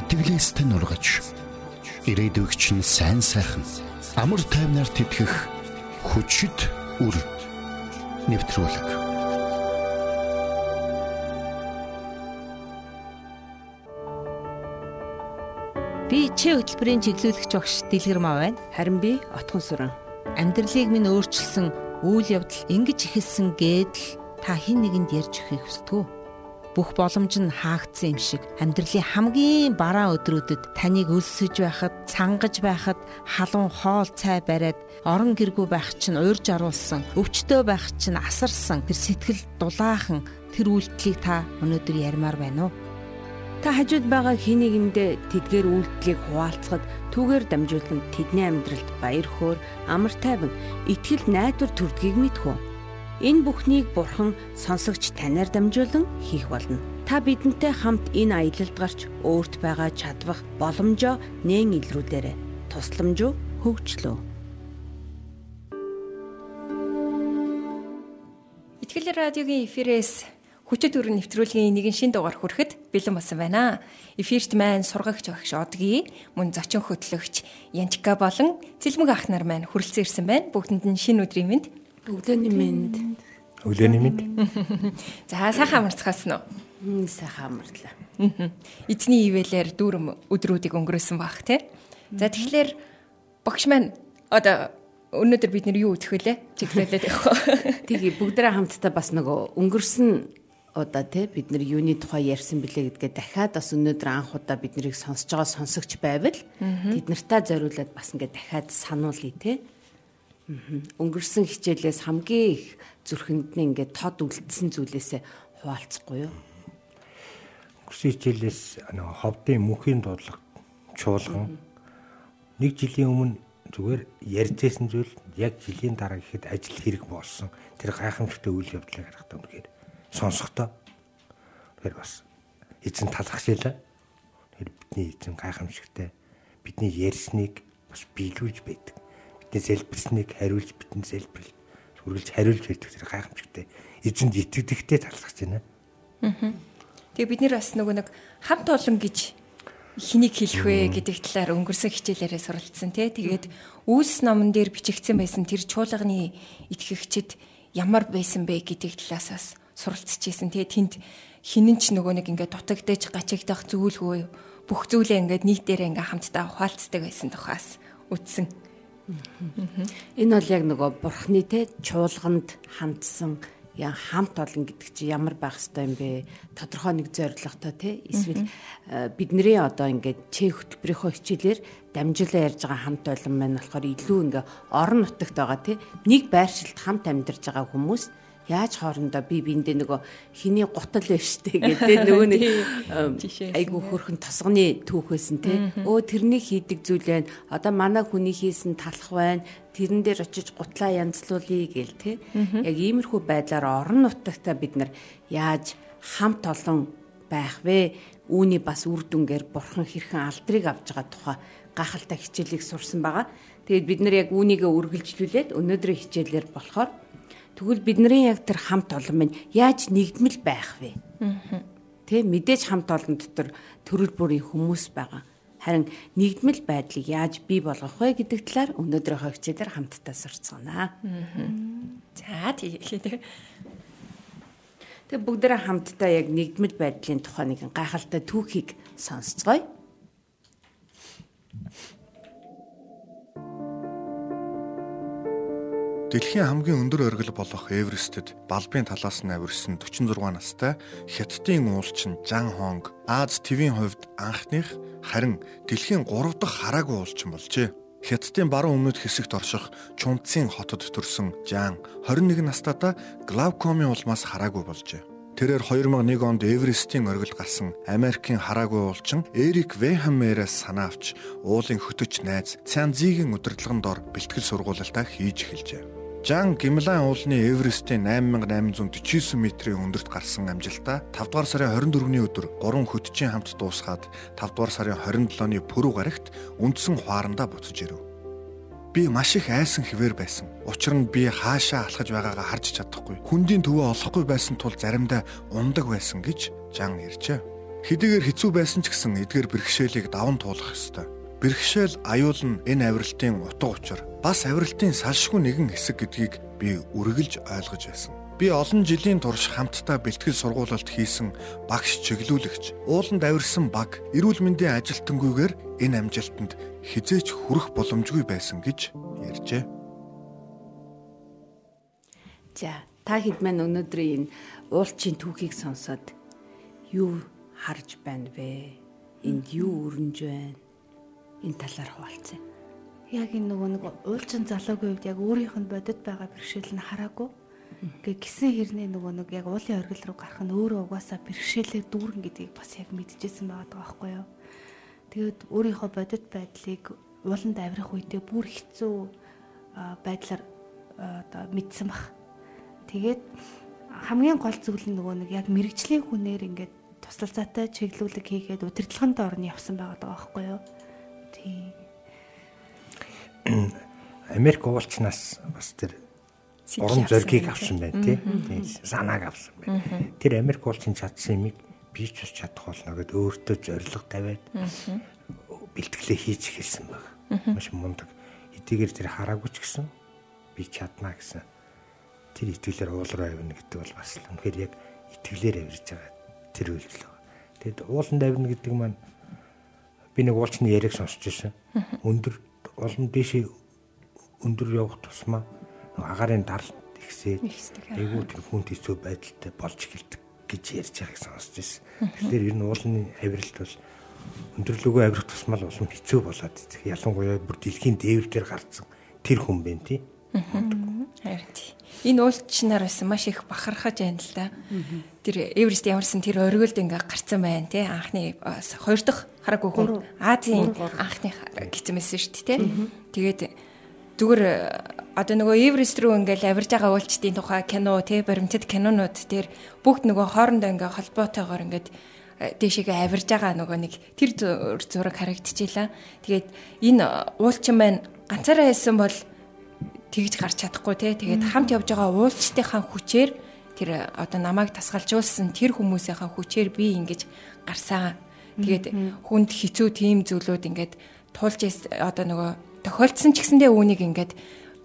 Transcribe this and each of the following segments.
итгэлээстэй нургаж ирээдүгч нь сайн сайхан амар тайвнаар тэтгэх хүчит үр нэвтрүүлэг Би чи хөтөлбөрийн чиглүүлэгч багш Дэлгэр маа байна. Харин би Отгон сүрэн. Амьдралыг минь өөрчилсөн үйл явдал ингэж ихэлсэн гэдэл та хэн нэгэнд ярьж өгөхийг хүсдэг үү? Бүх боломж нь хаагдсан юм шиг амьдралын хамгийн бараа өдрүүдэд таныг өлсөж байхад, цангаж байхад, халуун хоол цай бариад орон гэргүй байх чинь уурж аруулсан, өвчтөө байх чинь асарсан тэр сэтгэл дулаахан тэр үйлдэлийг та өнөөдөр ярмаар байна уу? Та хажууд байгаа хийнэгэндээ тэдгээр үйлдэлийг хуваалцахад түүгээр дамжуулан тэдний амьдралд баяр хөөр, амар тайван, итгэл найдвар төрдгийг мэдхүү. Энэ бүхнийг Бурхан сонсогч танаар дамжуулан хийх болно. Та бидэнтэй хамт энэ аялалд гарч өөрт байгаа чадвах боломжоо нээн илрүүлээрэй. Тусламж хөгжлөө. Итгэл радиогийн эфирээс хүчит өрн нэвтрүүлгийн нэгэн шин дугаар хүрэхэд бэлэн болсон байна. Эфирт маань сургагч багш Одгийн мөн зочин хөтлөгч Янчка болон Цэлмэг ах нар маань хүрэлцэн ирсэн байна. Бүгдэнд нь шин өдрийн мэнд Өглөөний мэнд. Өглөөний мэнд. За сайхан амарцгаас нь уу? Сайхан амарлаа. Эзний ивэлэр дүүрм өдрүүдийг өнгөрөөсөн баг тий. За тэгэхээр багш маань одоо өнөөдөр бид нэр юу үзэх вүлээ? Чиглэлээд явах. Тэгээ бүгдээ хамтдаа бас нөгөө өнгөрсөн удаа тий бид нар юуны тухай ярьсан бэлээ гэдгээ дахиад бас өнөөдөр анх удаа бид нарыг сонсож байгаа сонсогч байвал тэд нартаа зориулаад бас ингээ дахиад сануулъя тий. Өнгөрсөн хичээлээс хамгийн их зүрхэнд нь ингээд тод үлдсэн зүйлээсээ хуваалцахгүй юу? Өнгөрсөн хичээлээс нөгөө ховдын мөнхийн дуудлага чуулган нэг жилийн өмнө зүгээр ярьжсэн зүйл яг жилийн дараа гэхэд ажил хэрэг болсон. Тэр гайхамшигтай үйл явдлыг харахтаа үнэхээр сонсохдоо тэгэхээр бас эзэн талархшээлаа. Тэр бидний эзэн гайхамшигтай бидний ярьсныг бас биелүүлж байдаг бидний залбирсныг хариулж бидний залбирал хүргэлж хариулж байдаг зэрэг гайхамшигтай эзэнд итгэдэгтэй талархаж байна. Тэгээ бид нэр бас нөгөө нэг хамт олон гэж хэнийг хэлэх вэ гэдэг талаар өнгөрсөн хичээлээрээ суралцсан тий. Тэгээд үүс номон дээр бичигдсэн байсан тэр чуулганы итгэгчид ямар байсан бэ гэдэг талаас бас суралцчихсэн тий. Тэнд хинэн ч нөгөө нэг ингээд дутагдаж гачигдах зүйлгүй бүх зүйлээ ингээд нийтээрээ ингээд хамтдаа ухаалцдаг байсан тухаас үтсэн. Энэ бол яг нөгөө бурхны те чуулганд хандсан яа хамт олон гэдэг чи ямар байх хэвээр юм бэ? Тодорхой нэг зорилготой те. Эсвэл э, бидний одоо ингээд чэ хөтөлбөрийнхөө хичээлээр дамжуулаа ярьж байгаа хамт олон маань болохоор илүү ингээ орон нутагт байгаа те. Нэг байршилд хамт амьдарч байгаа хүмүүс яаж хоорондоо би биэндээ нөгөө хиний гутал байна штэ гэдэг нөгөө нэг айгу хөрхөн тосгоны түүхээсэн те өө тэрний хийдэг зүйл байна. Одоо манай хүний хийсэн талах байна. Тэрэн дээр очиж гутлаа янзлуулъя гээл те яг иймэрхүү байдлаар орон нутагтаа бид нар яаж хамт олон байх вэ? Үүний бас үр дүнгээр бурхан хэрхэн алдрыг авж байгаа тухай гахалтай хичээлийг сурсан байгаа. Тэгээд бид нар яг үүнийгээ үргэлжлүүлээд өнөөдрийн хичээлээр болохоор Тэгвэл бидний яг тэр хамт олон минь яаж нэгдмэл байх вэ? Тэ мэдээж хамт олон дотор төрөл бүрийн хүмүүс байгаа. Харин нэгдмэл байдлыг яаж бий болгох вэ гэдэг талаар өнөөдрийнхөө хичээлээр хамтдаа сурцгаана. За тийм. Тэг бүгдээрээ хамтдаа яг нэгдмэл байдлын тухай нэгэн гайхалтай түүхийг сонсцгоё. Дэлхийн хамгийн өндөр оргил болох Эверестэд балбын талаас нь авирсан 46 настай Хятадын уулчин Жан Хонг Аз твийн хувьд анхных харин дэлхийн 3 дахь хараагүй уулчин болжээ. Хятадын баруун өмнөд хэсэгт орших Чунцын хотод төрсэн Жан 21 настайдаа глаукомын улмаас хараагүй болжээ. Тэрээр 2001 онд Эверестийн оргил гарсан Америкийн хараагүй уулчин Эрик Вехамераас санаа авч уулын хөтөч найз Цянзигийн удирдлагын дор бэлтгэл сургуулалтаа хийж эхэлжээ. Жан Гимлан уулны Эверестийн 8849 метрийн өндөрт гарсан амжилтаа 5 дугаар сарын 24-ний өдөр 3 хөтчийн хамт дуусгаад 5 дугаар сарын 27-ны пүрэв гарагт үндсэн хуарандаа буцаж ирэв. Би маш их айсан хിവэр байсан. Учир нь би хаашаа алхаж байгаагаа харж чадахгүй. Хүндийн төвөө олохгүй байсан тул заримдаа ундаг байсан гэж Жан иржээ. Хэдийгээр хэцүү байсан ч гэсэн эдгээр бэрхшээлийг даван туулах ёстой. Бэрхшээл аюул нь энэ авиралтын утга учир бас авиралтын салшгүй нэгэн хэсэг гэдгийг би үргэлж ойлгож байсан. Би олон жилийн турш хамтдаа бэлтгэл сургуулалт хийсэн багш чиглүүлэгч, ууланд авирсан баг, эрүүл мэндийн ажилтангүйгээр энэ амжилтанд хизээч хүрэх боломжгүй байсан гэж ярьжээ. За, та хэд маань өнөөдрийн энэ уулчийн түүхийг сонсоод юу харж байна вэ? Энд юу өрнж байна? Энэ талаар хуваалцъя. Яг энэ нөгөө нэг уулчин залуугийн үед яг өөрийнх нь бодит байгаа бэрхшээл нь хараагүй Гэ гисэн хэрний нөгөө нэг яг уулын оргил руу гарах нь өөрөө угаасаа бэрхшээлээ дүүрэн гэдгийг бас яг мэдчихсэн байгаа байхгүй юу. Тэгээд өөрийнхөө бодит байдлыг ууланд авирах үедээ бүр хэцүү байдлаар одоо мэдсэн баг. Тэгээд хамгийн гол зүйл нь нөгөө нэг яг мэрэгжлийн хүнээр ингээд тусалцаатай чиглүүлэг хийгээд удирдлагын орны явсан байгаа даа байхгүй юу. Тийм. Америк уулчнаас бас тэр уран зоригийг авсан байна тий. Санааг авсан байна. Тэр Америк уулчин чадсан юмыг би ч бас чадах болно гэд өөртөө зориг тавиад бэлтгэлээ хийж эхэлсэн баг. Маш мундаг. Эдгээр тэр хараагүй ч гэсэн би чадна гэсэн. Тэр итгэлээр уул руу авна гэдэг бол бас үнэхээр яг итгэлээр авирж байгаа тэр үйлдэл байна. Тэгэд ууланд авна гэдэг маань би нэг уулчны яриаг сонсч байсан. Өндөр олон дэшээ өндөр явах тусмаа агарын даралт ихсээд айгүй тэр хүнд хэцүү байдалтай болж эхэлдэг гэж ярьж байгааг сонсч байсан. Тэгэхээр ер нь уулын авиралт бол өндөрлөгөө авирах тусмал улам хэцүү болоод ялангуяа бүр дэлхийн дээвэр дээр гарцсан тэр хүн бэ тий. Харин тий. Энэ уулчнаар байсан маш их бахархаж байна л да. Тэр Эверест ямарсан тэр оргилд ингээ гарцсан байна тий. Анхны хоёр дахь хараагүй хүн Азийн анхны гисэм байсан шүү дээ тий. Тэгээд зүгээр одоо нөгөө Эверест рүү ингээл авирж байгаа уулчдын тухай кино те баримтат кинонууд дээр бүгд нөгөө хоорондоо ингээ холбоотойгоор ингээд э, дэшегээ авирж байгаа нөгөө нэг тэр зураг харагдчихлаа. Тэгээд энэ уулчин маань ганцаараа хэлсэн бол тэгж гарч чадахгүй те. Тэгээд хамт явж байгаа уулчтынхаа хүчээр тэр одоо намайг тасгалжуулсан тэр хүмүүсийнхаа хүчээр би ингэж гарсан. Тэгээд хүнд хэцүү тийм зүйлүүд ингээд туулж одоо нөгөө тохиолдсон ч гэсэндээ үүнийг ингээд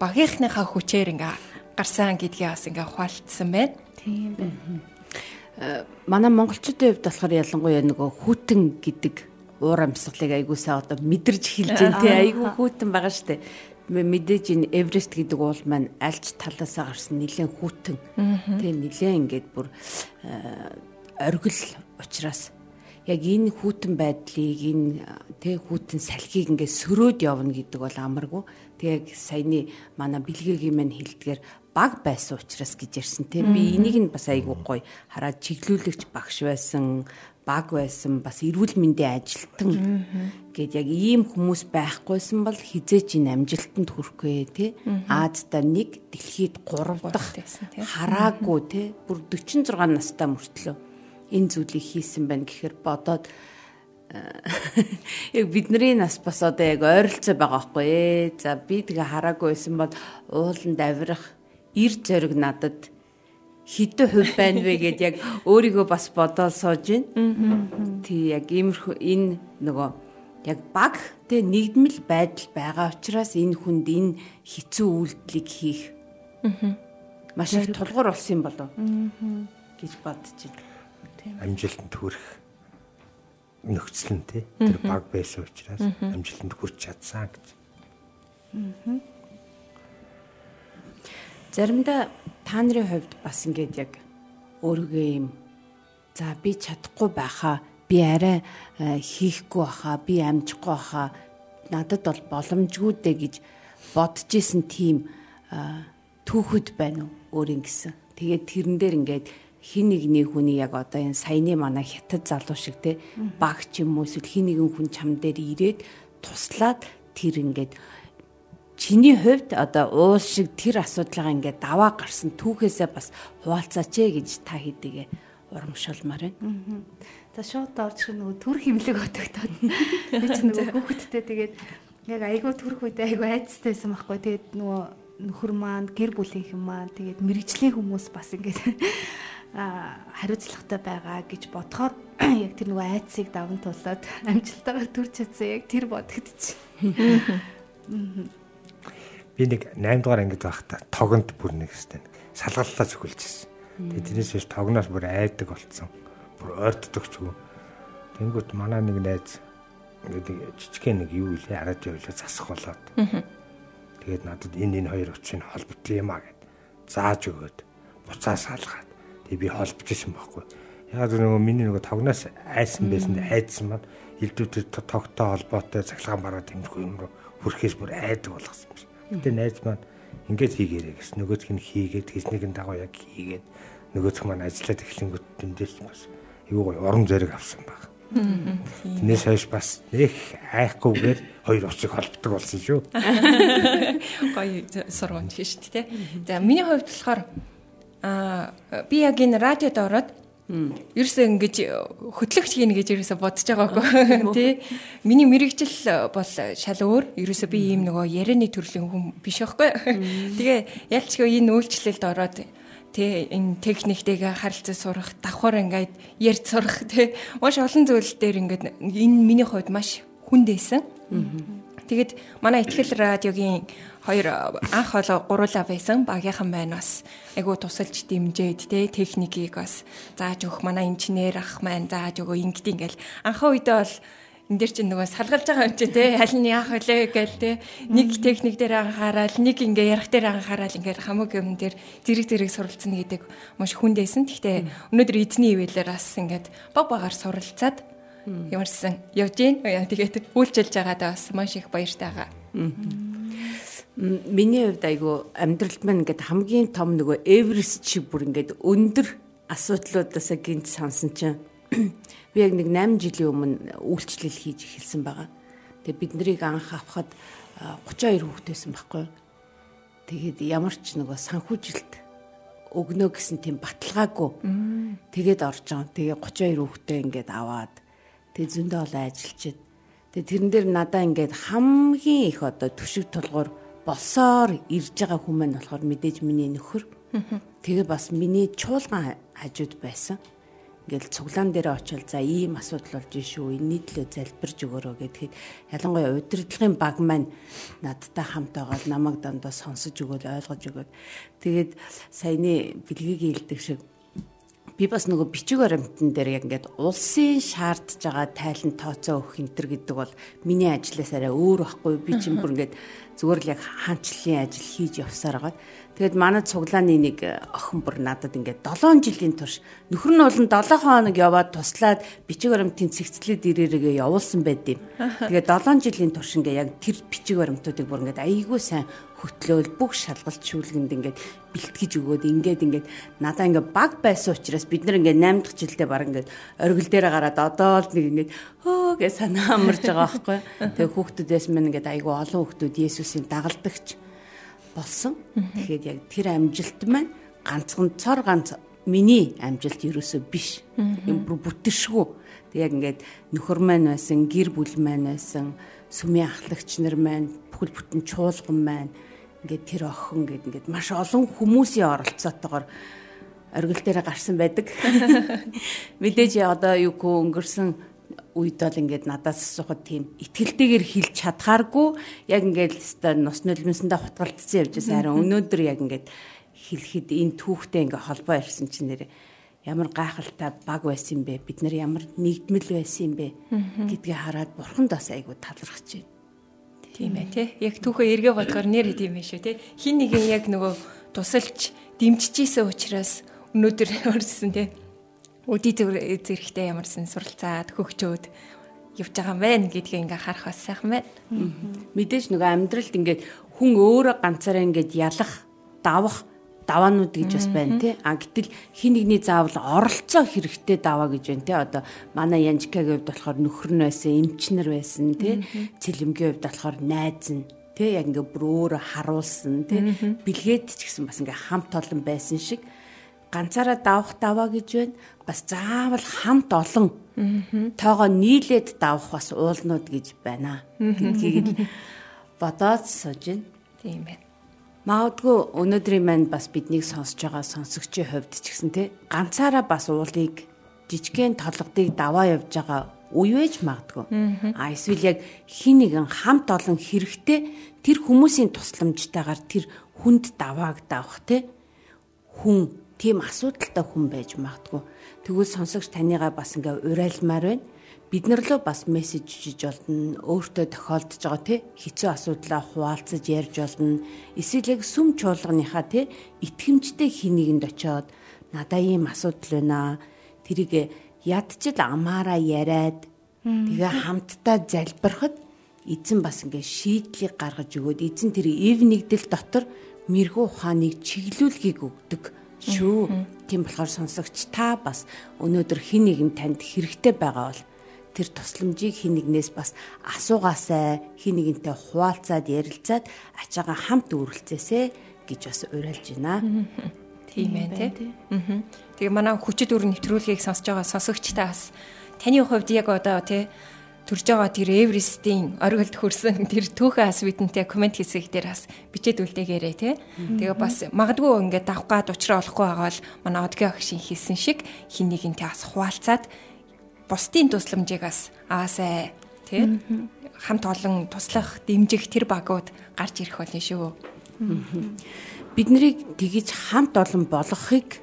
багийнхныхаа хүчээр ингээ гарсан гэдгээ бас ингээ ухаалтсан байна. Тийм байна. Э, манай монголчуудын хувьд болохоор ялангуяа нөгөө хүүтэн гэдэг уур амьсгалыг айгуусаа одоо мэдэрж хэлж дээ тий айгуу хүүтэн байгаа штэ мэдээж энэ Эверест гэдэг уул маань альч талаасаа гарсан нэлээд хүүтэн. Тий нэлээд ингээд бүр э, оргил учраас. Яг энэ хүүтэн байдлыг энэ тэг хүүтэн салхийг ингээд сөрөөд явна гэдэг бол амаргүй. Тэг саяны манай бэлгээгийн мань хэлдгээр баг байсан учраас гэж ярьсан. Те би энийг нь бас айгүй гоё хараад чиглүүлэгч багш байсан баг байсан бас эрүүл мэндийн ажилтан гэд яг ийм хүмүүс байхгүйсэн бол хизээч энэ амжилтанд хүрэхгүй те. Аазда нэг дэлхийд 3 дахь хараагүй те. Бүр 46 настай мөртлөө энэ зүйлийг хийсэн байна гэхээр бодоод э, яг бидний нас бас одоо яг ойролцоо байгаа байхгүй ээ. За би тэгээ хараагүй байсан бол ууланд авирах ир зориг надад хэдэн хувь байна вэ гэд яг өөрийгөө бас бодоод сууж байна. Тий яг иймэрхүү энэ нөгөө яг баг тэ нэгдмэл байдал байгаа учраас энэ хүнд энэ хэцүү үйлдэлийг хийх. Маш их тулгуур болсон юм болов. Гэж бодож байна амжилтанд хүрэх нөхцөл нь тий тэр баг байсан учраас амжилтанд хүрч чадсан гэж. Заримдаа та нарын хувьд бас ингээд яг өөригөө юм. За би чадахгүй байхаа би арай э, хийхгүй байхаа би амжихгүй байхаа надад бол боломжгүй дээ гэж бодож исэн тийм э, түүхэд байна уу? Өөрийн гэсэн. Тэгээд тэрэн дээр ингээд хин нэгний хүний яг одоо энэ саяны манай хятад залуу шиг те баг ч юм уу эсвэл хин нэгэн хүн чам дээр ирээд туслаад тэр ингээд чиний хувьд одоо уул шиг тэр асуудлаа ингээд даваа гарсан түүхээсээ бас хуваалцаач ээ гэж та хэдийгэ урамшуулмаар байна. За шууд орж нөгөө төр химлэг отогтоод би ч нөгөө хүүхэдтэй тэгээд яг айгүй төрөх үедээ айгүй айцтайсан байхгүй. Тэгээд нөгөө нөхөр маань гэр бүлийнхэн маань тэгээд мэрэгжлийн хүмүүс бас ингээд хариуцлагатай байгаа гэж бодохоор яг тэр нөгөө айцыг даван тулаад амжилтаагаар төрж чадсан яг тэр бодогдчих. Би нэг 8 дугаар ангид байхдаа тогонд бүр нэг хэвээр салгаллаа зөвхөлж ирсэн. Тэгээ тэрнээс биш тогноос бүр айдаг болцсон. Бүр ойртдог ч үгүй. Тэнгүүт манай нэг найз ингээд жижигхэн нэг юу илээ хараад явлаа засах болоод. Тэгээд надад энэ энэ хоёр утсыг холбот юм а гэд зааж өгөөд буцаа салгаад тэг би холбож исэн байхгүй. Яг нөгөө миний нөгөө тогноос айсан байсан айдсан маань элдвүүтэй тогтоо холбоотой цахилгаан бараад тэмдэггүй юм руу хүрхээс бүр айдаг болгосон юм шиг. Гэтэ найз маань ингээд хийгээрэй гэсэн нөгөөдх нь хийгээд хийснийхэн дагуу яг хийгээд нөгөөдх маань ажиллаад эхлэнгүүт тэндээс бас юу гоё урам зориг авсан баг. Тэрнээс хойш бас нэг айхгүйгээр хоёр уцыг холбдог болсон шүү. Гоё сургууль шүү дээ. За миний хувьд болохоор аа би яг энэ радиод ороод Ерөөсөө ингэж хөтлөгч хийнэ гэж ерөөсөө бодож байгаагүй тий. Миний мэрэгжил бол шал өөр. Ерөөсөө би ийм нөгөө ярианы төрлийн хүн биш байхгүй. Тэгээ ялчгүй энэ үйлчлэлд ороод тий энэ техниктэйгээ харилцаж сурах, давхар ингээд ярьж сурах тий маш олон зүйл дээр ингээд энэ миний хувьд маш хүндээсэн. Тэгэд манай ихтгэл радиогийн хоёр анх олоо гуруула байсан багийнхан байна бас. Айгу тусалж дэмжээд те техникийг бас зааж өгөх манай инженер ах маань зааж өгөө ингэдэг ингээл. Анхаа үедээ бол энэ дэр чинь нөгөө салгалж байгаа юм чи те аль нь яах вэ гээл те. Нэг техник дээр анхаарал нэг ингээ ярих дээр анхаарал ингээ хамаг юм дээр зэрэг зэрэг суралцсан гэдэг маш хүндээсэн. Гэхдээ өнөөдөр эзний ивэлээр бас ингээд баг багаар суралцаад ямарсан явж гин тэгээд үйлчилж байгаадаа бас маш их баяртай байгаа. Миний хувьд айгу амьдралд маань ингээд хамгийн том нөгөө Эверест шиг бүр ингээд өндөр асуудлуудаасаа гинт сансан чинь Би яг нэг 8 жилийн өмнө үйлчлэл хийж эхэлсэн байгаа. Тэгээ бид нарыг анх авахад 32 хүүхдээсэн байхгүй. Тэгээд ямар ч нөгөө санхүүжилт өгнө гэсэн тийм баталгаагүй. Тэгээд орж байгаа. Тэгээ 32 хүүхдээ ингээд аваад тэгээ зөндөө олон ажилчид. Тэгээ тэрэн дээр надаа ингээд хамгийн их одоо төшиг тулгуур болсоор ирж байгаа хүмүүс болохоор мэдээж миний нөхөр. Тэгээ бас миний чуулган хажууд байсан ингээл цуглаан дээр очил за ийм асуудал болж шүү энэний төлөө залбирж өгөөрөө гэхэд ялангуяа удирдлагын баг маань надтай хамт байгаа намайг дандаа сонсож өгөөл ойлгож өгöd тэгээд саяны бэлгийг хэлдэг шиг би бас нөгөө бичиг баримтан дээр яг ингээд улсын шаардж байгаа тайлан тооцоо өгөх энэ төр гэдэг бол миний ажлаас арай өөр байхгүй би чинь бүр ингээд зүгээр л яг хаанчлалын ажил хийж явсаар байгаа. Тэгэд манай цуглааны нэг охин бүр надад ингээд 7 жилийн турш нөхөр нь бол 7 хоног яваад туслаад бичиг баримтын цэгцлээд ирээрээ явуулсан байд юм. Тэгээд 7 жилийн турш ингээд яг тэр бичиг баримтуудыг бүр ингээд айгүй сайн хөтлөөл бүх шалгалт шүүлгэнд ингээд бэлтгэж өгөөд ингээд ингээд надаа ингээд баг байсан учраас бид нар ингээд 8 дахь жилдээ баг ингээд оргил дээр гараад одоо л нэг ингээд хөө гэж санаа амарч байгаа байхгүй. Тэгээ хүүхдүүдээс мань ингээд айгүй олон хүүхдүүд Есүсийн дагалдагч болсон. Тэгэхээр яг тэр амжилт маань ганцхан цор ганц миний амжилт ерөөсөө биш. Юм бүтэршгүй. Тэг яг ингээд нөхөр маань байсан, гэр бүл маань байсан, сүмийн ахлагч нар маань, бүхэл бүтэн чуулган маань ингээд тэр охин гээд ингээд маш олон хүмүүсийн оролцоотойгоор оргил дээр гарсан байдаг. Мэдээж одоо юу өнгөрсөн үед бол ингээд надаас асуухад тийм ихтгэлтэйгээр хэлж чадхааргүй яг ингээд өстой нус нулимсандаа хутгалтцсан явж байсан харин өнөөдөр яг ингээд хэлэхэд энэ түүхтэй ингээд холбоо ирсэн чинь нэр ямар гайхалтай баг байсан юм бэ бид нар ямар нэгдмэл байсан юм бэ гэдгийг хараад бурханд бас айгу талархаж байна. Тийм ээ тий. Яг түүхөө эргээ бодохоор нэр хэдэм юм шүү тий. Хин нэгэн яг нөгөө тусалж дэмжижсэн учраас өнөөдөр орсон тий. Өдий зэрэгтэй ямарсан суралцаад хөгчөөд явж байгаа юм байна гэдгийг ингээ харах бас сайхан байна. Мэдээж нөгөө амьдралд ингээд хүн өөрөө ганцаараа ингээд ялах, давах даваанууд гэж бас байна тий. А гэтэл хин нэгний заавал оролцоо хэрэгтэй даваа гэж байна тий. Одоо манай Янжикагийн хувьд болохоор нөхөр нь байсан, эмчнэр байсан тий. Цэлэмгийн хувьд болохоор найз нь тий яг ингээ бүр өөрө харуулсан тий. Билгээд ч гэсэн бас ингээ хамт олон байсан шиг ганцаараа давах даваа гэж байна. Бас заавал хамт олон тоогоо нийлээд давах бас уулнууд гэж байна. Гэдгийг бодоод сууж байна. Тийм байна. Маадгүй өнөөдрийн манд бас биднийг сонсож байгаа сонсогчийн хувьд ч гэсэн те ганцаараа бас уулыг жижигхэн толгодыг даваа явж байгаа үе вэж магадгүй. А эсвэл яг хин нэгэн хамт олон хэрэгтэй тэр хүмүүсийн тусламжтайгаар тэр хүнд давааг давах те хүн тийм асуудалтай хүн байж магадгүй. Тэгвэл сонсогч таныгаа бас ингээ урайлмаар байна. Бид нар лөө бас мессеж жиж болно өөртөө тохиолдож байгаа тий хэцүү асуудлаа хуваалцаж ярьж болно эсвэл яг сүм чуулганыхаа тий итгэмжтэй хэнийг очоод надаа ийм асуудал байна. Тэрийг ядчил амаараа яриад тэгээ хамтдаа залбирахад эзэн бас ингээ шийдлийг гаргаж өгөөд эзэн тэр эв нэгдэл дотор мэрэгүү ухааныг чиглүүлгийг өгдөг шүү. Тийм болохоор сонсогч та бас өнөөдөр хин нэгэн танд хэрэгтэй байгаа бол тэр тусламжийг хин нэгнээс бас асуугаасай хин нэгэнтэй хуваалцаад ярилцаад ачаага хамт үргэлцээсэ гэж бас уриалж байна. Тийм ээ тий. Тэгээ манай хүчит өр нэвтрүүлгийг сонсож байгаа сонсогчдаа бас таны хувьд яг одоо тий төрж байгаа тэр Эверестийн оргилд хөрсөн тэр түүхэн ас бидэнтэй комент хийсэг дээр бас бичээд үлдээгээрэй тий. Тэгээ бас магадгүй ингээд давх гад уучраа олохгүй байгаа бол манай одгийн агшин хийсэн шиг хин нэгэнтэй бас хуваалцаад бусдын тусламжийг бас аасай тий хамт олон туслах дэмжих тэр багууд гарч ирэх болно шүү. Бид нарыг тгийж хамт олон болгохыг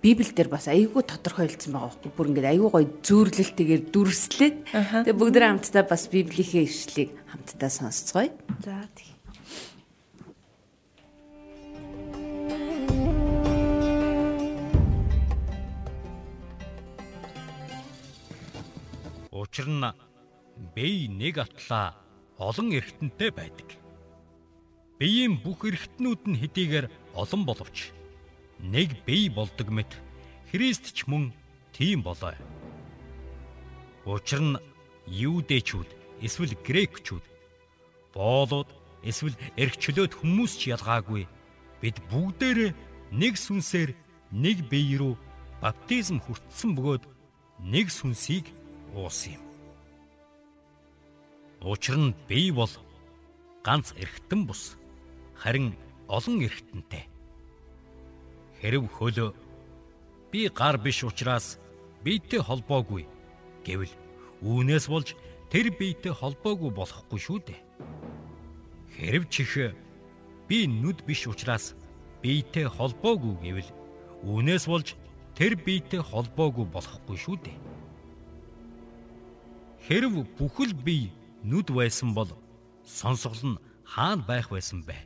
Библиэлд бас айгүй тодорхойлсон байгаа байхгүй бүр ингээд айгүй гоё зүүрлэлтэйгээр дүрслээд тэгээ бүгд хамтдаа бас Библийнхээ ишлэлийг хамтдаа сонсцгоё. За тийм. Учир нь бие нэг атлаа олон эргэнтэнтэй байдаг. Биеийн бүх эргэтнүүд нь хэдийгээр олон боловч нэг бие болдог мэт Христ ч мөн тийм болоо. Учир нь юудэчүүд эсвэл грекчүүд боолууд эсвэл эргчлөөд хүмүүс ч ялгаагүй бид бүгдээрээ нэг сүнсээр нэг бие рүү баптизм хүртсэн бөгөөд нэг сүнсийг уусан юм. Учир нь бие бол ганц эргэтэн бус харин олон эргэтэнтэй. Хэрв хөлөө би гар биш учраас биетэй холбоогүй гэвэл үүнээс болж тэр биетэй холбоогүй болохгүй шүү дээ. Хэрв чих би нүд биш учраас биетэй холбоогүй гэвэл үүнээс болж тэр биетэй холбоогүй болохгүй шүү дээ. Хэрв бүхэл бие нүд байсан бол сонсгол нь хаана байх байсан бэ?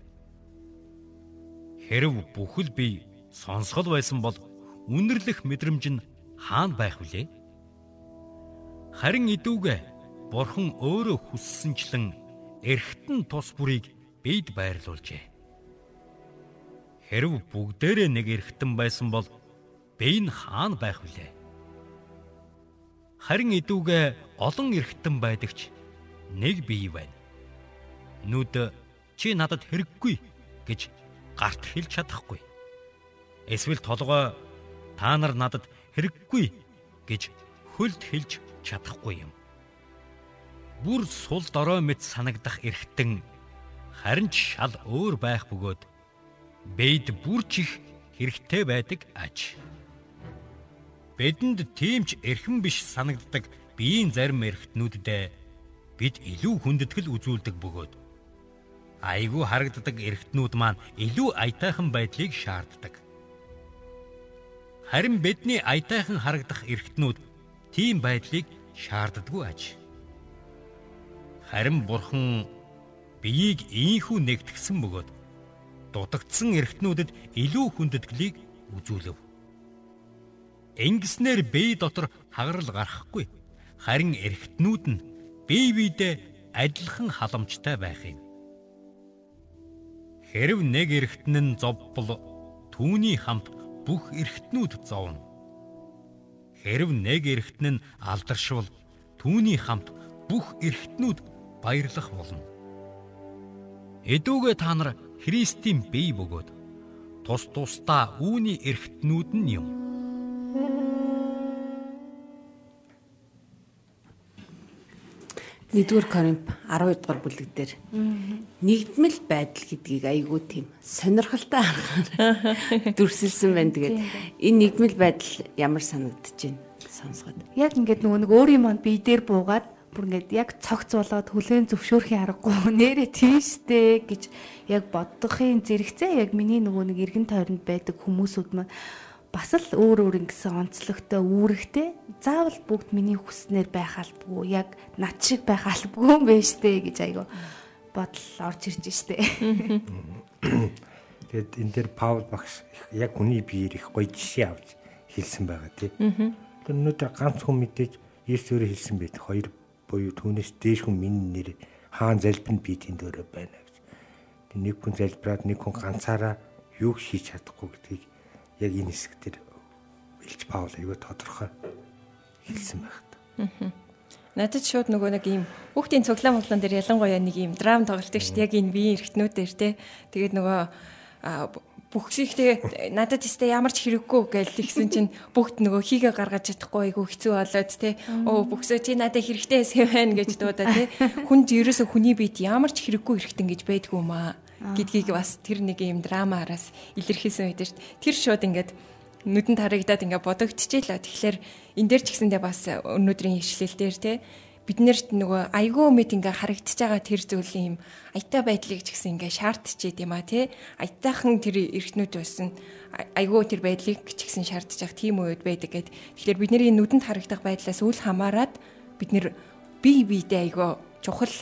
Хэрв бүхэл бие сонсгол байсан бол үнэрлэх мэдрэмж нь хаана байх вүлээ? Харин идүүгээ Бурхан өөрөө хүссэнчлэн эргэтэн тус бүрийг бид байрлуулжээ. Хэрв бүгдээрээ нэг эргэтэн байсан бол бие нь хаана байх вүлээ? Харин идүүгээ олон эргэтэн байдагч нэг бие байна. Нүд чи надад хэрэггүй гэж гарт хэлж чадахгүй. Эсвэл толгой та нар надад хэрэггүй гэж хөлд хэлж чадахгүй юм. Бүр сул дорой мэт санагдах эргэтэн харин ч шал өөр байх бөгөөд бэйд бүрч их хэрэгтэй байдаг аж бидэнд тиймч эрхэм биш санагддаг биеийн зарим эргэтнүүдэд бид илүү хүндэтгэл үзүүлдэг бөгөөд айгүй харагддаг эргэтнүүд маань илүү аятайхан байдлыг шаарддаг. Харин бидний аятайхан харагдах эргэтнүүд тийм байдлыг шаарддаггүй аж. Харин бурхан биеийг ийхүү нэгтгсэн бөгөөд дутагдсан эргэтнүүдэд илүү хүндэтгэлийг үзүүлв. Ингэснээр бие дотор хагарал гарахгүй. Харин эргэтнүүд нь бие биедээ адилхан халамжтай байх юм. Хэрв нэг эргэтэн нь зовбол түүний хамт бүх эргэтнүүд зовно. Хэрв нэг эргэтэн нь алдаршвал түүний хамт бүх эргэтнүүд баярлах болно. Эдүүгээ та нар Христийн бие бөгөөд тус тусдаа үүний эргэтнүүд нь юм. 1-р Коринф 12 дугаар бүлэг дээр нэгдмэл байдал гэдгийг айгүй тийм сонирхолтой аргаар дүрсэлсэн байна. Тэгээд энэ нэгдмэл байдал ямар санагдаж байна сонсоход. Яг ингээд нөгөө нэг өөрийн манд бие дээр буугаад бүр ингээд яг цогц болоод хүлэн зөвшөөрхийн аргагүй нэрэ тийм штэ гэж яг боддохын зэрэгцээ яг миний нөгөө нэг эргэн тойронд байдаг хүмүүсүүд маань бас л өөр өөр ингэсэн онцлогтой үүрэгтэй заавал бүгд миний хүснээр байх албагүй яг над шиг байх албагүй юм байна штэ гэж айгаа бодол орж ирж штэ. Тэгэд энэ дээр Паул багш яг хүний биеэр их гоё жишээ авч хэлсэн байгаа тий. Тэр өнөөдөр ганц хүн мэдээж Есүс өөрөө хэлсэн байт хоёр буюу түүнээс дээш хүн минь нэр хаан залбинд би тэнд өөрөө байна гэж. Тэг нэг хүн залбираад нэг хүн ганцаараа юуг хийж чадахгүй гэдгийг яг энэ хэсэг дээр Илж Паул аюу тодорхой хэлсэн байх та. Надад шууд нөгөө нэг ийм хүүхдийн цуглаан моглон дээр ялангуяа нэг ийм драм тоглолтыг шүү дээ яг энэ биеийн эргэтнүүдээр те. Тэгээд нөгөө бүхсийхтэй надад тест ямар ч хэрэггүй гэж хэлсэн чинь бүгд нөгөө хийгээ гаргаж чадахгүй айгу хэцүү болоод те. Оо бүхсөө чи надад хэрэгтэй эсэ байна гэж дуудаа те. Хүнд ерөөсө хүний биед ямар ч хэрэггүй эргэтэн гэж байдгүй юм аа гэдгийг бас тэр нэг юм драмаараас илэрхийлсэн байдаг шүү дээ. Тэр шууд ингээд нүдэн тарагдаад ингээд бодогдчихжээ л. Тэгэхээр энэ дээр ч гэсэндээ бас өнөөдрийн ишлэл дээр те бид нэрт нөгөө айгүй мэд ингээ харагдчихж байгаа тэр зүйл юм аятай байдлыг ч гэсэн ингээ шаардчихэд юм а тий аятайхан тэр эргтнүүд байсан айгүй тэр байдлыг ч гэсэн шаардж байгаа тийм үед байдаг гэд тэгэхээр бидний нүдэнд харагдах байдлаас үл хамааран бид нэр бие биедээ айгүй чухал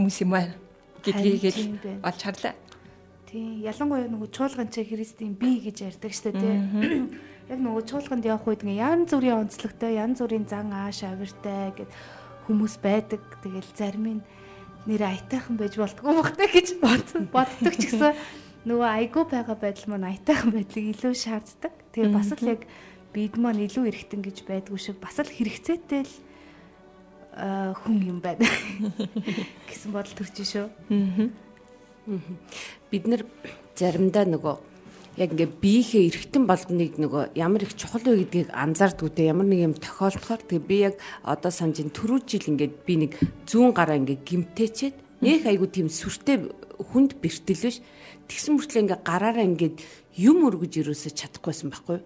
хүмүүс юм байна гэдгийг олж харлаа. Тийм. Ялангуяа нөгөө чуулган чи Христийн бие гэж ярьдаг штэ тий. Яг нөгөө чуулганд явах үед ингээ янз бүрийн онцлогтой, янз бүрийн зан ааш авиртай гэд хүмүүс байдаг. Тэгэл зарим нь нэр аятайхан байж болтгүй бахтай гэж боддог ч гэсэн нөгөө айгуу байгаа байдал маань аятайхан байдлыг илүү шаарддаг. Тэгээ бас л яг бид маань илүү эргэтэн гэж байдгүй шиг бас л хэрэгцээтэй л хүн юм байна. Гэсэн бодол төрж шүү. Бид нэр заримдаа нөгөө яг ингээ биеийнхээ эргэтэн болгоныг нөгөө ямар их чухал вэ гэдгийг анзаардгүй те. Ямар нэг юм тохиолдохоор тэгээ би яг одоо санаж ин түрүү жил ингээд би нэг зүүн гараа ингээ гимтээчээд нөх айгу тийм сүртэй хүнд бэртэл биш тэгсэн мөртлөө ингээ гараараа ингээд юм өргөж ирөөсө чадахгүйсэн байхгүй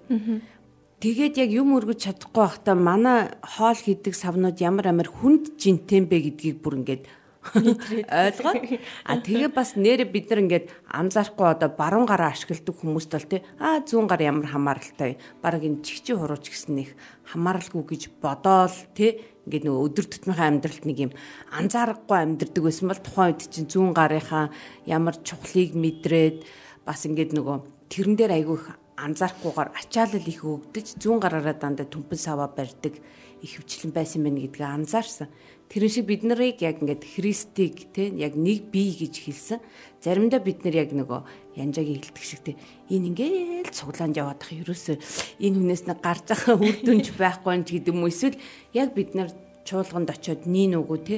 Тэгээд яг юм өргөж чадахгүй байхдаа манай хоол хийдэг савнууд ямар амар хүнд жинтэн бэ гэдгийг бүр ингээд ойлгоод а тэгээ бас нэрэ бид нар ингээд анзаарахгүй одоо баруун гараа ашигладаг хүмүүст бол тий а зүүн гар ямар хамааралтай баг энэ чигчи хурууч гэсэн них хамааралгүй гэж бодоол тий ингээд нөгөө өдөр тутмынхаа амьдралд нэг юм анзаарахгүй амьдрдаг байсан бол тухайн үед чинь зүүн гарынхаа ямар чухлыг мэдрээд бас ингээд нөгөө тэрэн дээр айгүй анзаарахгүйгээр ачаалал их өгдөж зүүн гараараа дандаа түнхэн саваа барьдаг их хвчлэн байсан байна гэдгийг анзаарсан. Тэрэн шиг бид нарыг яг ингээд Христийг те яг нэг бие гэж хэлсэн. Заримдаа бид нар яг нөгөө янжаагийн хэлдэг шиг те энэ ингээл цуглаанд яваад ах ерөөсөө энэ хүнээс нэг гарч байгаа үр дүнж байхгүй юм гэдэг юм эсвэл яг бид нар чуулганд очиод нин үгүй те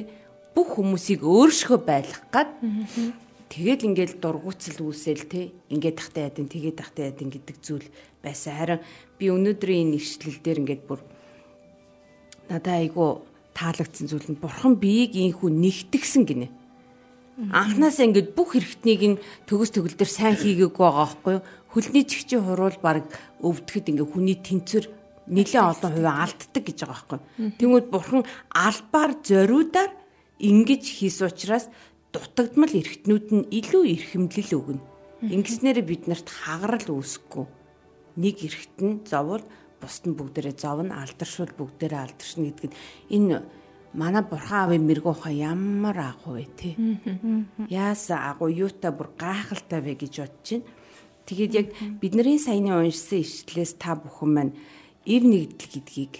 бүх хүмүүсийг өөршгөө байлгах гад Тэгэл ингээл дургуутсал үүсэл те ингээд тахтай ядын тэгээд тахтай ядын гэдэг зүйл байсан. Харин би өнөөдрийн энэ ишлэл дээр ингээд бүр надад айгу таалагдсан зүйл нь бурхан биеийг ийхүү нэгтгсэн гинэ. Анханасаа ингээд бүх хэрэгтнийг нь төгс төгөл дээр сайн хийгээгүй байгаа байхгүй юу? Хөлний чигчийн хуруул баг өвдөхөд ингээд хүний тэнцвэр нэлээд олон хувийн алддаг гэж байгаа байхгүй юу? Тэнгүүд бурхан албаар зориудаар ингэж хийс учраас дутагдмал эргэтнүүд нь илүү эрхэмлэл өгнө. Ингэснээр биднэрт хагарал үүсэхгүй. Нэг эргэтэн зоввол бусд нь бүгдээрээ зовно, алдаршвал бүгдээрээ алдаршна гэдэг нь энэ манай бурхан аавын мэрэгүү хаа ямар агуу вэ те. Яаса агуу юутай бүр гайхалтай вэ гэж бодож байна. Тэгээд яг бидний саяны уншсан ишлээс та бүхэн маань эв нэгдэл гэдгийг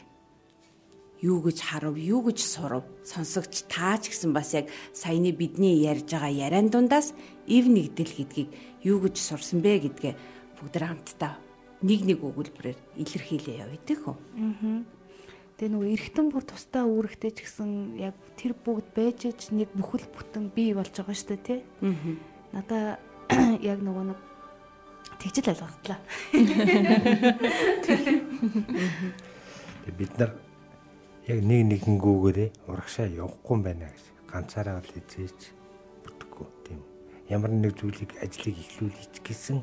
юу гэж харав, юу гэж сурав сонсогч таач гэсэн бас яг саяны бидний ярьж байгаа яриан дундаас ив нэгдэл гэдгийг юу гэж сурсан бэ гэдгээ бүгд хамтдаа нэг нэг өгүүлбэрээр илэрхийлээ явъя гэх үү. Аа. Тэгээ нөгөө эргэтэн бүр тусдаа үүрэгтэй ч гэсэн яг тэр бүгд байж ич нэг бүхэл бүтэн бий болж байгаа шүү дээ тий. Аа. Надаа яг нөгөө нэг тэгжэл ойлгогдлаа. Бид нар яг нэг нэгэнгүүгээрээ урагшаа явахгүй юм байна гэж ганцаараа бол эзэж бүрдэхгүй тийм. Ямар нэг зүйлийг ажлыг эхлүүлж гисэн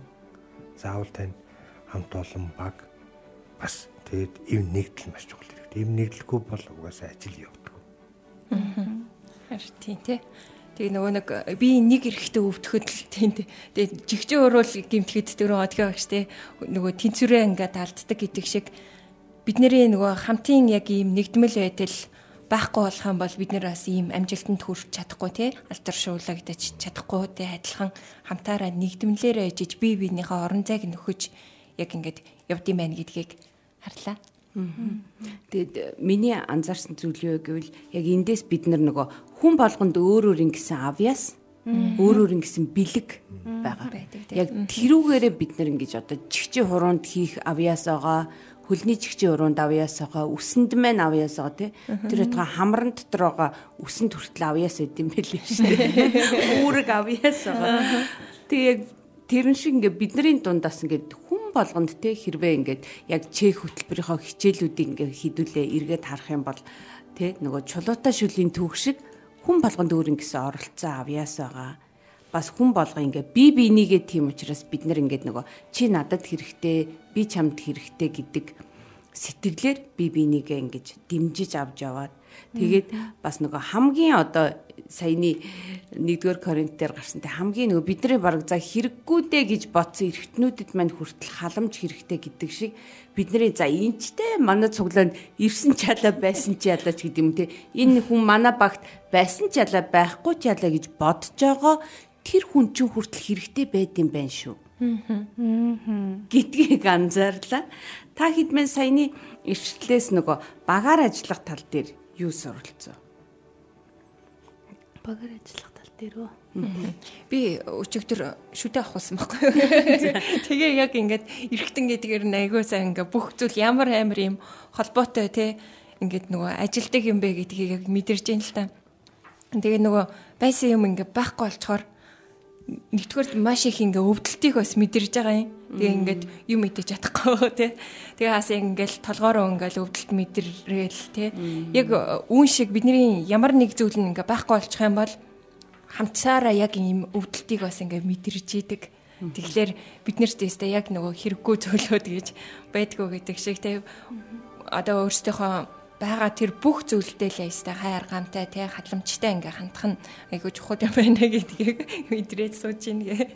заавал тань хамт олон баг бас тэгээд эв нэгдэл маш чухал хэрэгтэй. Эв нэгдэлгүй бол угаасаа ажил явдаг. Харин тийм тий. Тэгээ нөгөө нэг би нэг эрэхтэй өвдөхөд л тийм тий. Тэгээ жигчэн уруул гимтгэд дөрөв одгоо багш тий. Нөгөө тэнцвэрээ ингээд алддаг гэдэг шиг бидний нөгөө хамтын яг ийм нэгдмэл байдал байхгүй болох юм бол бид нэр бас ийм амжилтанд хүрч чадахгүй тий алдаршуулагдаж чадахгүй тий адилхан хамтаараа нэгдмэлээр ээжиж бие биенийхээ орон зайг нөхөж яг ингээд явдсан байна гэдгийг харлаа. Тэгэд миний анзаарсан зүйл юу гэвэл яг эндээс бид нар нөгөө хүн болгонд өөр өөр ингэсэн авьяас өөр өөр ингэсэн бэлэг байгаа. Яг тэрүүгээрээ бид нар ингэж одоо чигчи хуруунд хийх авьяас байгаа хөлний чигчийн уруунд авьяасаага үсэнд мэн авьяасаага тий. Тэр отго хамран дотор байгаа үсэнд хүртэл авьяас өгд юм бэлээ шүү дээ үүрэг авьяасаага тэг яг тэрэн шиг ингээ бидний дундаас ингээ хүн болгонд те хэрвээ ингээд яг чех хөтөлбөрийнхөө хичээлүүдийг ингээ хідүүлээ эргээд харах юм бол те нөгөө чулуутай шүлийн түүх шиг хүн болгонд өөр ингэсэн оролцсон авьяас байгаа бас хүн болго ингээ би бинийгээ тийм учраас бид нар ингээд нөгөө чи надад хэрэгтэй би чамд хэрэгтэй гэдэг сэтгэлээр би бинийгээ ингэж дэмжиж авч яваад тэгээд бас нөгөө хамгийн одоо саяны 1-р Коринт дээр гарсан те хамгийн нөгөө бидний бараг за хэрэггүй дээ гэж бодсон эргэтнүүдэд мань хүртэл халамж хэрэгтэй гэдэг шиг бидний за энчтэй манай цуглаанд ирсэн чалаа байсан ч ялаач гэдэг юм те. Энэ хүн манай багт байсан ч ялаа байхгүй ч ялаа гэж бодож байгаа тэр хүн чинь хүртэл хэрэгтэй байд юм байна шүү. гэдгийг анзаарлаа. Та хэдмэн саяны ирчлээс нөгөө багаар ажиллах тал дээр юу суралцсан? Багаар ажиллах тал дээр үү? Би өчигдөр шүдэ авахсан байхгүй юу. Тэгээ яг ингээд эргэтэн гэдгээр айгуу сайн ингээ бүх зүйл ямар амар юм холбоотой те ингээд нөгөө ажилдаг юм бэ гэдгийг яг мэдэрж юм л та. Тэгээ нөгөө байсан юм ингээ байхгүй болчоор нэгдүгээр маш их ингээ өвдөлтийг бас мэдэрж байгаа юм. Тэгээ ингээд юм мэдэж чадахгүй тий. Тэгээ хаас ингээл толгоороо ингээл өвдөлт мэдрээл тий. Яг үүн шиг бидний ямар нэг зүйл нь ингээ байхгүй болчих юм бол хамтсаараа яг ийм өвдөлтийг бас ингээ мэдэрж идэг. Тэгэхээр бид нарт тестэ яг нөгөө хэрэггүй зөвлөд гэж байдгүй гэдэг шиг тий. Одоо өөрсдийнхөө байгаа тэр бүх зүйлтэй л ястай хайр гамтай тий халамжтай ингээ хандах нь айгуу чухал юм байна гэдгийг мэдрээд сууж ийн гэ.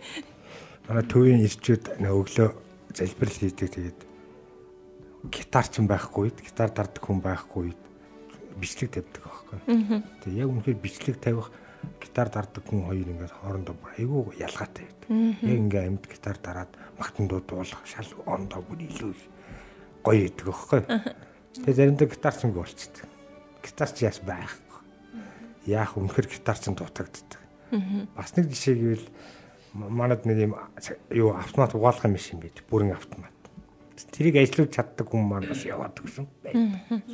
Манай төвийн ирчүүд өглөө залбирал хийдэг тэгээд гитар ч байхгүй гитар дарддаг хүн байхгүй бичлэг тавьдаг байхгүй. Тэгээд яг үнэхээр бичлэг тавих гитар дарддаг хүн хоёр ингээд хоорондоо айгүй ялгаатай байдаг. Яг ингээ амьд гитар дараад магтандуу дуулах шал ондоо бүр илүү гоё идэг байхгүй. Тэгээ заримдаа гитарцсан болцдог. Гитарч яас байхгүй. Яах үнэхэр гитарцсан дутагддаг. Бас нэг жишээ гэвэл манад нэг юм юу автомат угаалгах машин байдаг. Бүрэн автомат. Тэрийг ажиллуулж чаддаг хүн маань бас яваад гсэн байдаг.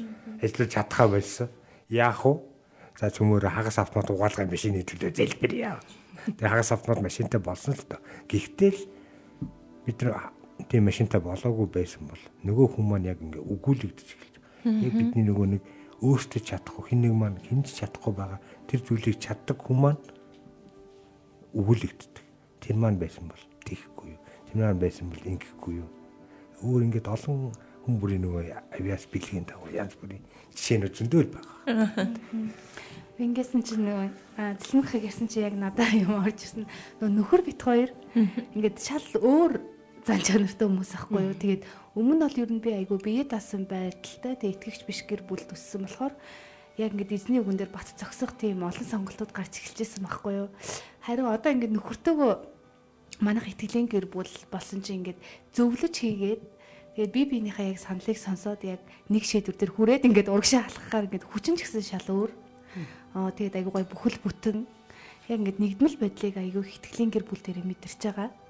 Ажиллуулж чадхаа болсон. Яах вэ? За цөмөөр хагас автомат угаалгах машины төлөө залбир яав. Тэгээ хагас автомат машинтай болсон л доо. Гэхдээ л бид нар тийм машинтай болоогүй байсан бол нөгөө хүн маань яг ингээ өгүүлэгдэж. Яг бидний нөгөө нэг өөртөө чадахгүй хин нэг маань хинж чадахгүй байгаа тэр зүйлийг чаддаг хүн маань өгүүлэгддэг. Тэр маань байсан бол тийхгүй юу. Тэр маань байсан бол ингэхгүй юу. Өөр ингээд олон хүн бүрийн нөгөө авиас бэлгийн дагуу янз бүрийн жишээнүүд зөндөө л байгаа. Ингэсэн чинь нөгөө зэлмхийг ярьсан чи яг надад юм орж ирсэн. Нөгөө нөхөр бит хоёр ингээд шал өөр зан чанартай хүмүүс ахгүй юу. Тэгээд өмнө нь бол ер нь би айгүй бие даасан байдалтай тэгээд итгэгч биш гэр бүл төссөн болохоор яг ингээд эзний үгэн дээр бат зогсох тийм олон сонголтууд гарч эхэлжсэн байхгүй юу. Харин одоо ингээд нөхөртөөгөө манайх итгэлийн гэр бүл болсон чинь ингээд зөвлөж хийгээд тэгээд би биенийхээ яг саналыг сонсоод яг нэг шийдвэр дээр хүрээд ингээд урагшаа халахаар ингээд хүчин ч гэсэн шал өөр. Аа тэгээд айгүй гой бүхэл бүтэн яг ингээд нэгдмэл байдлыг айгүй итгэлийн гэр бүл дээр мэдэрч байгаа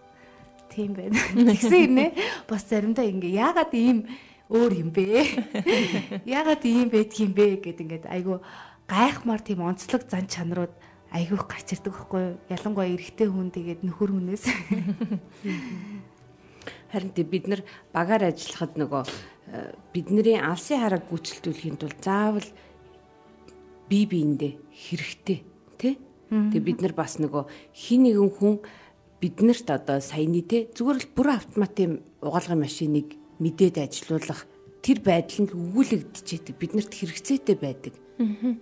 тийм байна. Тэгсэн юм ээ. Бас заримдаа ингээ яагаад ийм өөр юм бэ? Яагаад ийм байдг юм бэ гэд ингээд айгу гайхмаар тийм онцлог зан чанарууд айгүйх гарч ирдэг байхгүй юу? Ялангуяа эрэгтэй хүн тэгээд нөхөр хүнээс. Харин тий бид нар багаар ажиллахад нөгөө э, бидний алсын хараг гүйцэлдүүлэхийн тулд заавал бие биендээ хэрэгтэй тий. Тэгээ бид нар бас нөгөө хин нэгэн хүн биднэрт одоо саяны тий зүгээр л бүр автоматын угаалгын машиныг мэдээд ажилуулах тэр байдал нь өгүүлэгдчихэд биднэрт хэрэгцээтэй байдаг.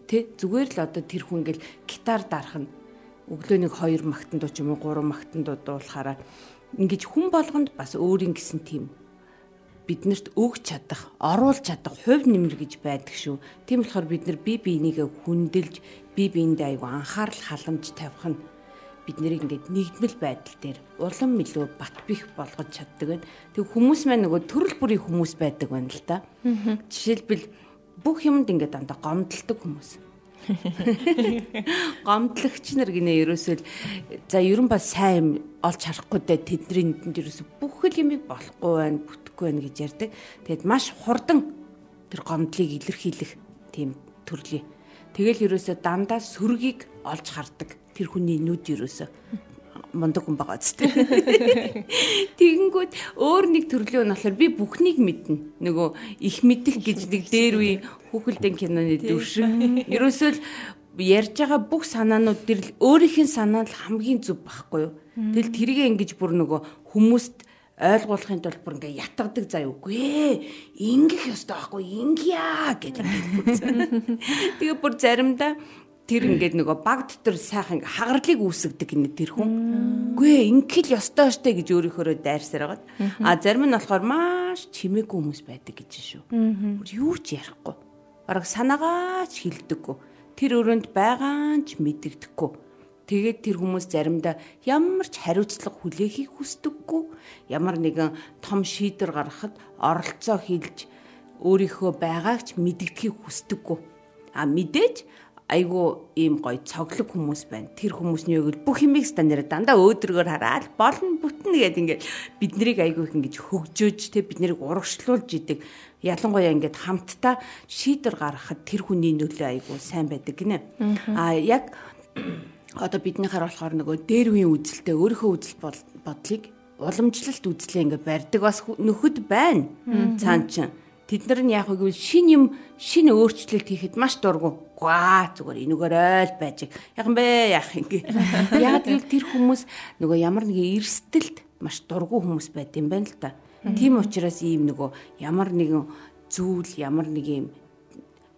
Тэ зүгээр л одоо тэр хүн ингээл гитар дарах нь өглөөнийг 2 магтан дуу ч юм уу 3 магтан дуу дуулахаараа ингэж хүн болгонд бас өөрийн гэсэн тийм биднэрт өгч чадах, оруулж чадах хувь нэмэр гэж байдаг шүү. Тийм болохоор бид нар бие биенийгээ хүндэлж, бие биендээ айгу анхаарал халамж тавих нь бид нарыг ингээд нэгдмэл байдал дээр улам илүү бат бих болгож чаддаг байна. Тэг хүмүүс маань нөгөө төрөл бүрийн хүмүүс байдаг байна л да. Жишээлбэл бүх юмд ингээд дандаа гомдолдог хүмүүс. Гомдлагч нар гинэ ерөөсөө за ерөн ба сайн олж харахгүй дээ тэдний нүдэнд ерөөсөө бүх л юмыг болохгүй байна, бүтэхгүй байна гэж ярьдаг. Тэгэд маш хурдан тэр гомдлыг илэрхийлэх тийм төрлийн. Тэгэл ерөөсөө дандаа сүргийг олж хардаг тэр хүний нүд ерөөсөө мундаг хүн байгаа зү. Тэгэнгүүт өөр нэг төрлөө нь болохоор би бүхнийг мэднэ. Нөгөө их мэдэх гэж нэг дээр үе хүүхэлдэйн киноны дүршин. Ерөөсөө л ярьж байгаа бүх санаанууд дэр л өөрийнх нь санаа л хамгийн зөв байхгүй юу. Тэгэл тэргээ ингэж бүр нөгөө хүмүүст ойлгуулахын тулд бүр ингээ ятгадаг заа үгүй ээ ингэх ёстой байхгүй ингэя гэдэг. Тэгээ бүр заримдаа тэр ингээд нөгөө баг дотор сайхан хагарлыг үүсгдэг гинэ тэр хүн. Үгүй ээ ингээл ёстой штэ гэж өөрийнхөө дайрсаар байгаа. А зарим нь болохоор маш чимээгүй хүмүүс байдаг гэж шүү. Юу ч ярихгүй. Бараг санаагаа ч хилдэггүй. Тэр өрөөнд байгаа ч мэдэгдэхгүй. Тэгээд тэр хүмүүс заримдаа ямар ч хариуцлага хүлээхийг хүсдэггүй. Ямар нэгэн том шийдвэр гаргахад оролцоо хийж өөрийнхөө байгааг ч мэдгэдгийг хүсдэггүй. А мэдээж айгу ийм гоё цоглог хүмүүс байна. Тэр хүмүүсний өгөл бүх юмыг стандарт дандаа өөдрөгөр хараад болно бүтнэ гэдэг ингээд бид нарыг айгу их ингэж хөгжөөж те бид нарыг урагшлуулж идэг. Ялангуяа ингээд хамтдаа шийдвэр гаргахад тэр хүний нөлөө айгу сайн байдаг гинэ. А яг одоо биднийхэр болохоор нөгөө дээр үеийн үзэлтэй өөрийнхөө үзэл бодлыг уламжлалт үзлээ ингээд барьдаг бас нөхөд байна. Цаан чинь Тэд нар нь яг үгүй шин юм шин өөрчлөлт хийхэд маш дургу. Гуа зүгээр энүүгээр ойл байж. Юм бэ яах юм гээ. Яг тэр тэр хүмүүс нөгөө ямар нэгэн эрсдэлд маш дургу хүмүүс байд юм байна л та. Тийм учраас ийм нөгөө ямар нэгэн зүйл ямар нэг юм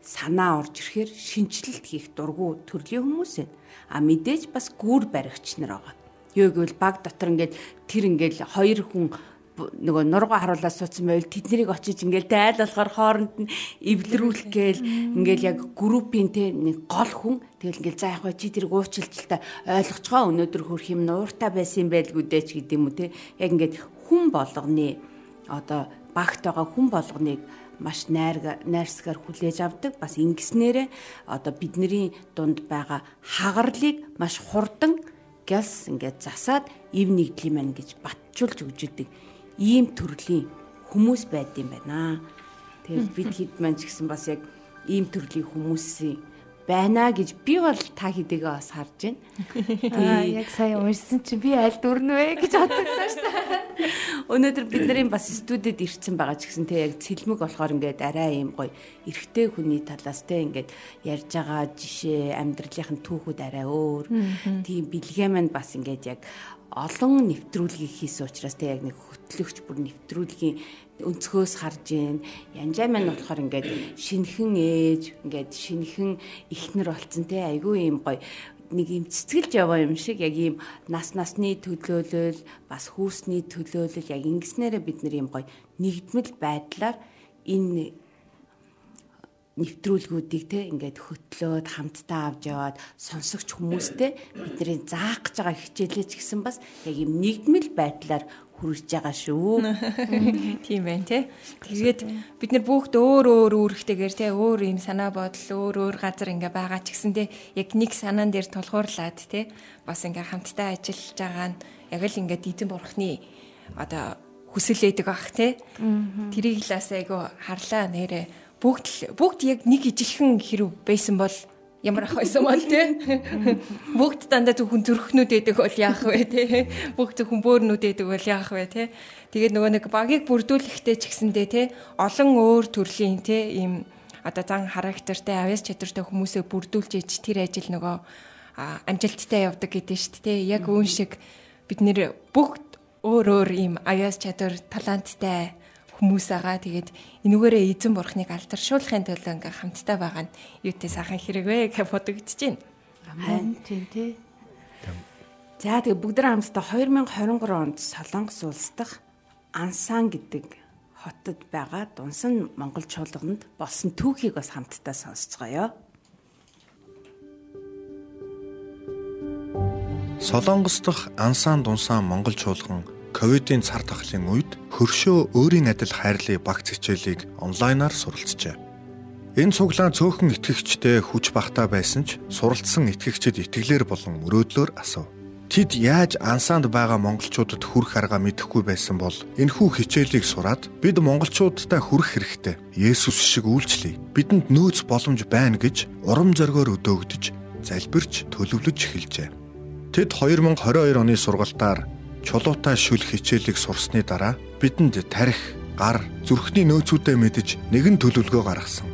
санаа орж ирэхээр шинчлэлт хийх дургу төрлийн хүмүүс байна. А мэдээж бас гүүр баригч нар байгаа. Юу гэвэл баг дотор ингээд тэр ингээд хоёр хүн нөгөө нурга харуулаад суудсан байвал тэднийг очиж ингээл дайлуулахаар хооронд нь эвлэрүүлэх гээл ингээл яг группийн те нэг гол хүн. Тэгэл ингээл за яг ба чи тэрийг уучлалтай ойлгоцгоо өнөөдөр хөрх юм нууртай байсан юм байлгүй дээ ч гэдэм үү те. Яг ингээд хүн болгоны одоо багт байгаа хүн болгоныг маш найр найрсгаар хүлээж авдаг. Бас ингэснээрээ одоо бидний дунд байгаа хагарлыг маш хурдан гяс ингээд засаад ив нэгдлийн маань гэж батжуулж өгч идэг ийм төрлийн хүмүүс байд юм байна. Тэгээд бид хэд маань ч гэсэн бас яг ийм төрлийн хүмүүсийн байна гэж би бол та хэдийгээ бас харж байна. Аа яг сая уншсан чи би аль дүрнэ вэ гэж бодсон шүү дээ. Өнөөдөр бидний бас студид ирсэн байгаа ч гэсэн те яг цэлмэг болохоор ингээд арай юм гоё эрэгтэй хүний талаас те ингээд ярьж байгаа жишээ амьдралынхын түүхүүд арай өөр. Тийм бэлгээ маань бас ингээд яг олон нэвтрүүлгийг хийсэн учраас тэ яг нэг хөтлөгч бүр нэвтрүүлгийн өнцгөөс харж гин янжаа маань болохоор ингээд шинхэн ээж ингээд шинхэн ихнэр болцсон те айгүй юм гоё. Нэг юм цэцгэлж яваа юм шиг яг ийм нас насны төлөөлөл бас хүүсний төлөөлөл яг ингэснээрээ бид нар юм гоё нэгдмэл байдлаар энэ нэвтрүүлгүүдийг те ингээд хөтлөөд хамтдаа авч яваад сонсогч хүмүүстэй бидний заах гэж байгаа хичээлээ ч гэсэн бас яг юм нэгдмэл байдлаар хүрэж байгаа шүү. Тийм байна те. Тэгээд бид нар бүгд өөр өөр үүрэгтэйгээр те өөр юм санаа бодол өөр өөр газар ингээ байгаа ч гэсэн те яг нэг санаан дээр тулгуурлаад те бас ингээ хамтдаа ажиллаж байгаа нь яг л ингээ эзэн бурхны одоо хүсэл өгдөг ах те. Тэрийг л бас айгу харлаа нэрэ бүгд бүгд яг нэг ижилхэн хэрэг байсан бол ямар ах байсан бол тий бүгд дандаа зөвхөн зүрхнүүд байдаг бол яах вэ тий бүгд зөвхөн бөөрнүүд байдаг бол яах вэ тий тэгээд нөгөө нэг багийг бүрдүүлэхтэй ч гэсэндээ тий олон өөр төрлийн тий ийм одоо зан характертай авяас чадвартай хүмүүсээ бүрдүүлж иж тэр ажил нөгөө амжилттай явдаг гэдэг шүү дээ. Яг үүн шиг бид нэр бүгд өөр өөр ийм аяас чадвар таланттай хүмүүс байгаа. Тэгээд энүүгээрээ эзэн бурхныг алдаршуулахын төлөө ингээ хамтдаа байгаа нь юутэй сайхан хэрэг вэ гэж бодогдож байна. Айн тийм тий. За тэгээ бүгд хамтдаа 2023 онд Солонгос улс дахь Ансан гэдэг хотод байгаа Дунсан Монгол чуулганд болсон түүхийг бас хамтдаа сонсцгоё. Солонгос дахь Ансан Дунсан Монгол чуулган ковидын цар тахлын үед хөршөө өөрийн адил хайрлыг багц хичээлийг онлайнаар суралцжээ. Энэ цуглаан цөөхөн итгэгчтэй хүч багтаа байсан ч суралцсан итгэгчид итгэлээр болон мөрөөдлөөр асуув. Тэд яаж ансаанд байгаа монголчуудад хүрэх арга мэдэхгүй байсан бол энэхүү хичээлийг сураад бид монголчуудтай хүрэх хэрэгтэй. Есүс шиг үйлчлэе. Бидэнд нөөц боломж байна гэж урам зоригоор өдөөгдөж залбирч төлөвлөж эхэлжээ. Тэд 2022 оны сургалтаар чулуутай шүл хичээлийг сурсны дараа бидэнд тарих, гар, зүрхний нөөцүүдээ мэдж нэгэн төлөвлөгөө гаргасан.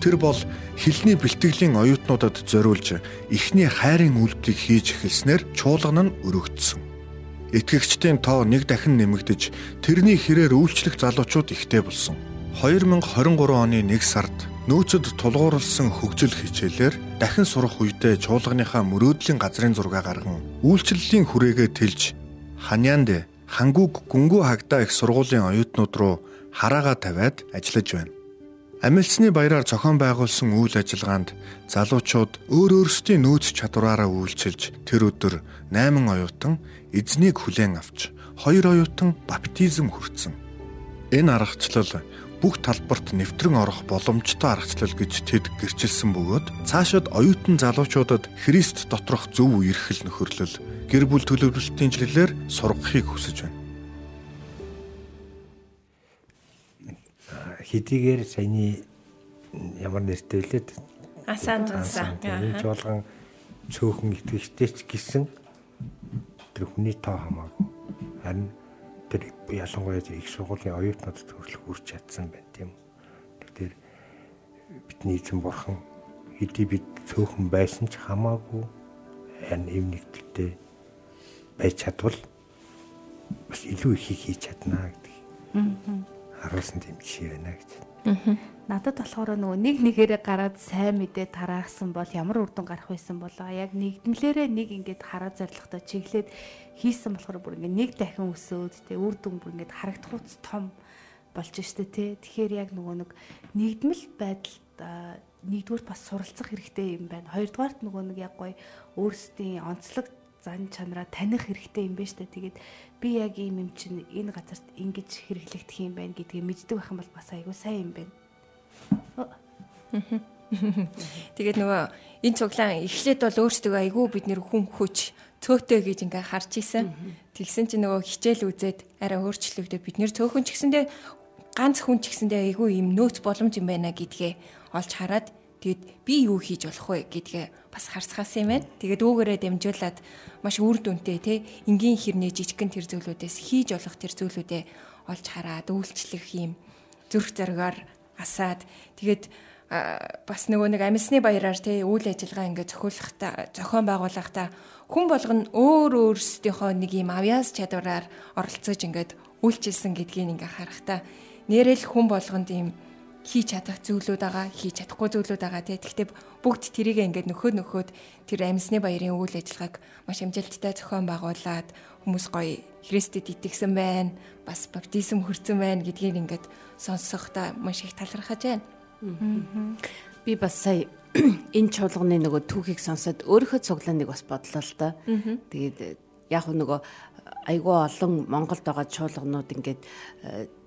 Тэр бол хилний бэлтгэлийн оюутнуудад зориулж эхний хайрын үйлдэлийг хийж эхэлснээр чуулган нь өргөгдсөн. Итгэгчдийн тоо нэг дахин нэмэгдэж тэрний хэрээр үйлчлэх залуучууд ихтэй болсон. 2023 оны 1 сард нөөцөд тулгуурласан хөгжил хичээлээр дахин сурах үедээ чуулганыхаа мөрөөдлийн газрын зураг гарган үйлчлэлийн хүрээгээ тэлж Ханьянд хангуг гүнгүү хагдаа их сургуулийн оюутнууд руу хараагаа тавиад ажиллаж байна. Амилсны баяраар зохион байгуулсан үйл ажиллагаанд залуучууд өөр өөрсдийн нөөц чадвараараа үйлчилж тэр өдөр 8 оюутан эзнийг хүлээн авч 2 оюутан баптизм хүртсэн. Энэ аргачлал бүх талбарт нэвтрэн орох боломжтой аргачлал гэж тэд гэрчилсэн бөгөөд цаашид оюутан залуучуудад Христ доторх зөв үерхэл нөхөрлөл гэр бүл төлөвлөлтийн чиглэлээр сургахыг хүсэж байна. хэдийгээр саяны ямар нэртэй лээд Асан дунсан. Энэ жуулган цөөхөн итгэжтэй ч гэсэн тэр хүний тоо хамаагүй. Харин тэр ялангуяа их сургуулийн оюутнуудад хүрэх хүрч чадсан байна тийм үү. Тэгэхээр бидний эзэн бурхан хэдий бид цөөхөн байсан ч хамаагүй харин эв нэгдэлтэй байж чадвал бас илүү ихийг хийж чадна гэдэг. Аа харуулсан тийм жишээ байна гэж. Надад болохоор нөгөө нэг нэгээрээ гараад сайн мэдээ тараахсан бол ямар үр дүн гарах байсан болоо яг нэгдмлээрээ нэг ингээд хараа зоригтой чиглээд хийсэн болохоор бүр ингээд нэг дахин өсөөд тэ үр дүн бүр ингээд харагдах уц том болж штэ тэ. Тэгэхээр яг нөгөө нэг нэгдмэл байдалд нэгдүгээр бас суралцах хэрэгтэй юм байна. Хоёрдугаарт нөгөө нэг яг гоё өөрсдийн онцлог зан чанараа таних хэрэгтэй юм байна штэ. Тэгээд би яг ийм юм чинь энэ газарт ингэж хэрэглэгдэх юм байна гэдгийг мэддэг байх юм бол бас айгүй сайн юм байна. Тэгээд нөгөө энэ цуглаан эхлээд бол өөрсдөө айгүй бид нэр хүн хүч цөөтэй гэж ингээ харж исэн. Тэгсэн чинь нөгөө хичээл үзээд арай өөрчлөгдөд бид нэр цөөхөн ч гэсэндээ ганц хүн ч гэсэндээ айгүй юм нөөц боломж юм байна гэдгээ олж хараад Тэгэд би юу хийж болох вэ гэдгээ бас харцгаас юм байна. Тэгээд үүгээрээ дамжуулаад маш үр дүнтэй те энгийн хэрнээ жижигхэн тэр зүйлүүдээс хийж болох тэр зүйлүүдээ олж хараад үйлчлэх юм зүрх зоригоор асаад тэгээд бас нөгөө нэг амьсны баяраар те үйл ажиллагаа ингээд зохиулахдаа зохион байгуулахдаа хүн болгоно өөр өөрсдийнхөө нэг юм авьяас чадвараар оролцож ингээд үйлчилсэн гэдгийг ингээ харахтаа нэрэл хүн болгонд ийм хийж чадах зүйлүүд байгаа, хийж чадахгүй зүйлүүд байгаа тий. Гэхдээ бүгд тэрийг ингээд нөхөд нөхөд тэр амьсны баярын үйл ажиллагааг маш амжилттай зохион байгуулад хүмүүс гоё Христэд итгэсэн байна, бас баптизм хүрсэн байна гэдгийг ингээд сонсохдоо маш их талархаж байна. Би бас сая энэ чуулганы нөгөө түүхийг сонсоод өөрийнхөө цуглааныг бас бодлоо л да. Тэгээд яг нөгөө айгүй олон Монголд байгаа чуулганууд ингээд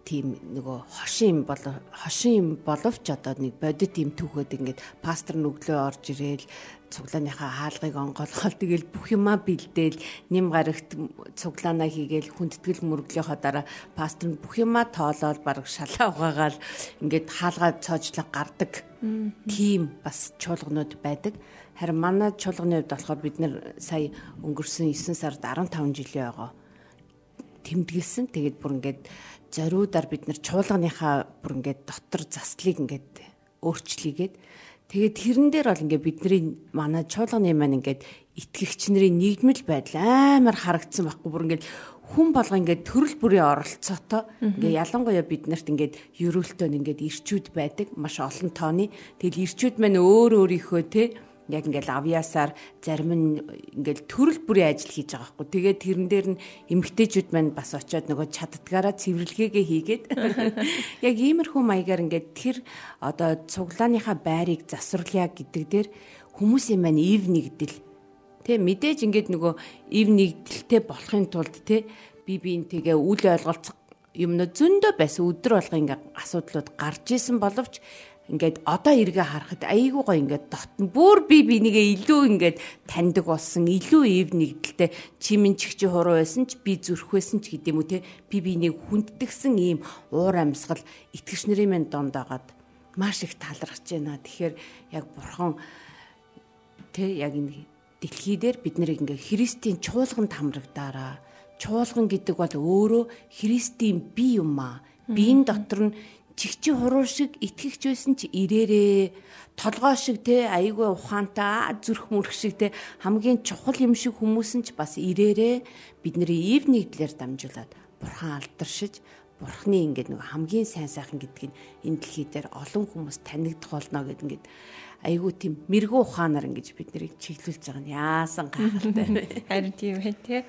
тийм нөгөө хошин бол хошин боловч одоо нэг бодит юм түүхэд ингээд пастор нүглөө орж ирээл цуглааныхаа хаалгыг онгоолгоод тэгэл бүх юмаа бэлдээл нэм гарагт цуглаанаа хийгээл хүндэтгэл мөрөглийнхоо дараа пастор бүх юмаа тоолоод баг шалаа угаагаал ингээд хаалгаа цоожлог гардаг тийм бас чуулганууд байдаг. Харин манай чуулганы хувьд болохоор бид нэр сая өнгөрсөн 9 сард 15 жилийн байгаа тэмдэглэсэн. Тэгээд бүр ингээд зориудаар бид нар чуулганыхаа бүр ингээд дотор заслыг ингээд өөрчлөгээд Тэгээд тэрэн дээр бол ингээд бидний манай чуулганы маань ингээд итгэгч нарын нийгмэл байдал амар харагдсан байхгүй. Бүр ингээд хүн болго ингээд төрөл бүрийн оролцоотой. Ингээд ялангуяа биднэрт ингээд ерөөлтөө ингээд ирчүүд байдаг. Маш олон тооны. Тэгэл ирчүүд маань өөр өөрийнхөө те яг ингээл авьяасаар зарим нь ингээл төрөл бүрийн ажил хийж байгаа хгүй. Тэгээд тэрэн дээр нь эмгтээчүүд маань бас очиод нөгөө чаддгаараа цэвэрлэгээгээ хийгээд яг иймэрхүү маягаар ингээд тэр одоо цуглааныхаа байрыг засварлая гэдэг дээр хүмүүсийн маань ив нэгдэл Тэ мэдээж ингээд нөгөө ив нэгдэлтэй болохын тулд тэ би биентэйгээ үл ойлголцох юмнууд зөндөө байсан өдөр болго ингээд асуудлууд гарч исэн боловч ингээд одоо эргээ харахад айгүй гоо ингээд дотн бүр би бинийгээ илүү ингээд таньдаг болсон илүү ив нэгдэлтэй. Чимэн чигчи хуруу байсан ч би зүрх байсан ч гэдэм үү те. Би бинийг хүнддгсэн ийм уур амьсгал итгэгч нарын мэнд дондоогоод маш их талархаж байна. Тэгэхээр яг бурхан те яг энэ дэлхий дээр бид нарыг ингээ христийн чуулганд хамрагдаараа чуулган гэдэг бол өөрөө христийн бие юм аа. Биеийн дотор нь чигчи хуруу шиг итгэгч байсан чи ирээрээ. Толгой шиг те айгүй ухаантай зүрх мөрх шиг те хамгийн чухал юм шиг хүмүүс нь ч бас ирээрээ. Бидний ив нэгдлэр дамжуулаад бурхан алдаршиж бурхны ингээд нэг хамгийн сайн сайхан гэдгийг энэ дэлхий дээр олон хүмүүс танигдах болно гэд ингээд айгүй тийм мэрэгүү ухаанаар ингэж бид нарыг чиглүүлж байгаа нь яасан гайхалтай вэ харин тийм бай тээ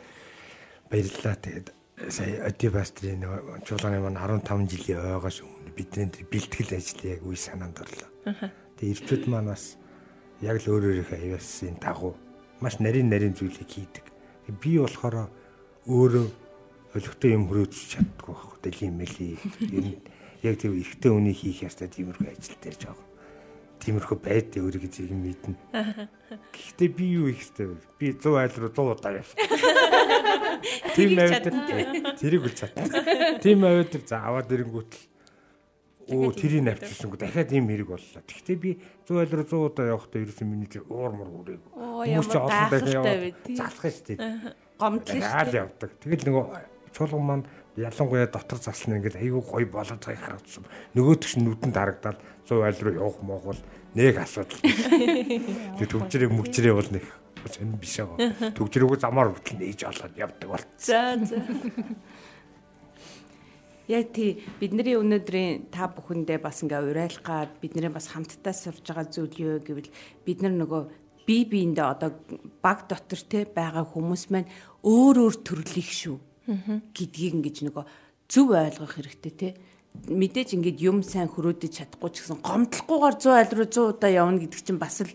баярлалаа. Тэгээд сая Оди пастрын чуулганы маань 15 жилийн ойгоос өмнө бидний бэлтгэл ажлыг яг үе санаанд орлоо. Тэгээд ирчүүд маань бас яг л өөр өөрийнхөө аяасын дагуу маш нарийн нарийн зүйлийг хийдэг. Би болохоор өөрөө өлегтэй юм хөрөөж чаддгүй байхгүй дэлхийн мэли юм яг тийм ихтэй үнийг хийх ястай тиймэрхүү ажил дээр жоог. Тиймэрхүү байдیں۔ өөрийг зэрэг мэднэ. Гэхдээ би юу их хэвээр би 100 айл руу 100 удаа явсан. Тийм аваад тэрийг үл чадна. Тийм аваад за аваад ирэнгүүтэл Оо тэрийг навчилсангүй дахиад ийм хэрэг боллоо. Гэхдээ би 100 айлруу 100 удаа явахдаа ерөөсөн миний тэр уур мөр үрээ. Хүмүүс ч олон дахиад залах шүү дээ. Гомдлоо шүү дээ. явдаг. Тэгэл нөгөө чуулган маань ялангуяа дотор заслна ингээд айгүй гоё болоод байгааг харагдсан. Нөгөөдөг чинь нүдэнд харагдаад 100 айл руу явах моох бол нэг асуудал. Тэг төвчрээ мөгчрээ бол нэг сонир биш аа. Төгжрөөгөө замаар хүртэл нээж олоод явдаг бол. За за. Яг тий бидний өнөөдрийн та бүхэндээ бас ингээ урайлах гад бидний бас хамтдаа сурж байгаа зүйл юу гэвэл бид нар нөгөө бие биендээ одоо баг дотор те байгаа хүмүүс маань өөр өөр төрлөх шүү гэдгийг ингэж нөгөө зөв ойлгох хэрэгтэй те. Мэдээж ингээд юм сайн хөрөөдөж чадахгүй ч гэсэн гомдлохгүйгээр 100 айл руу 100 удаа явна гэдэг чинь бас л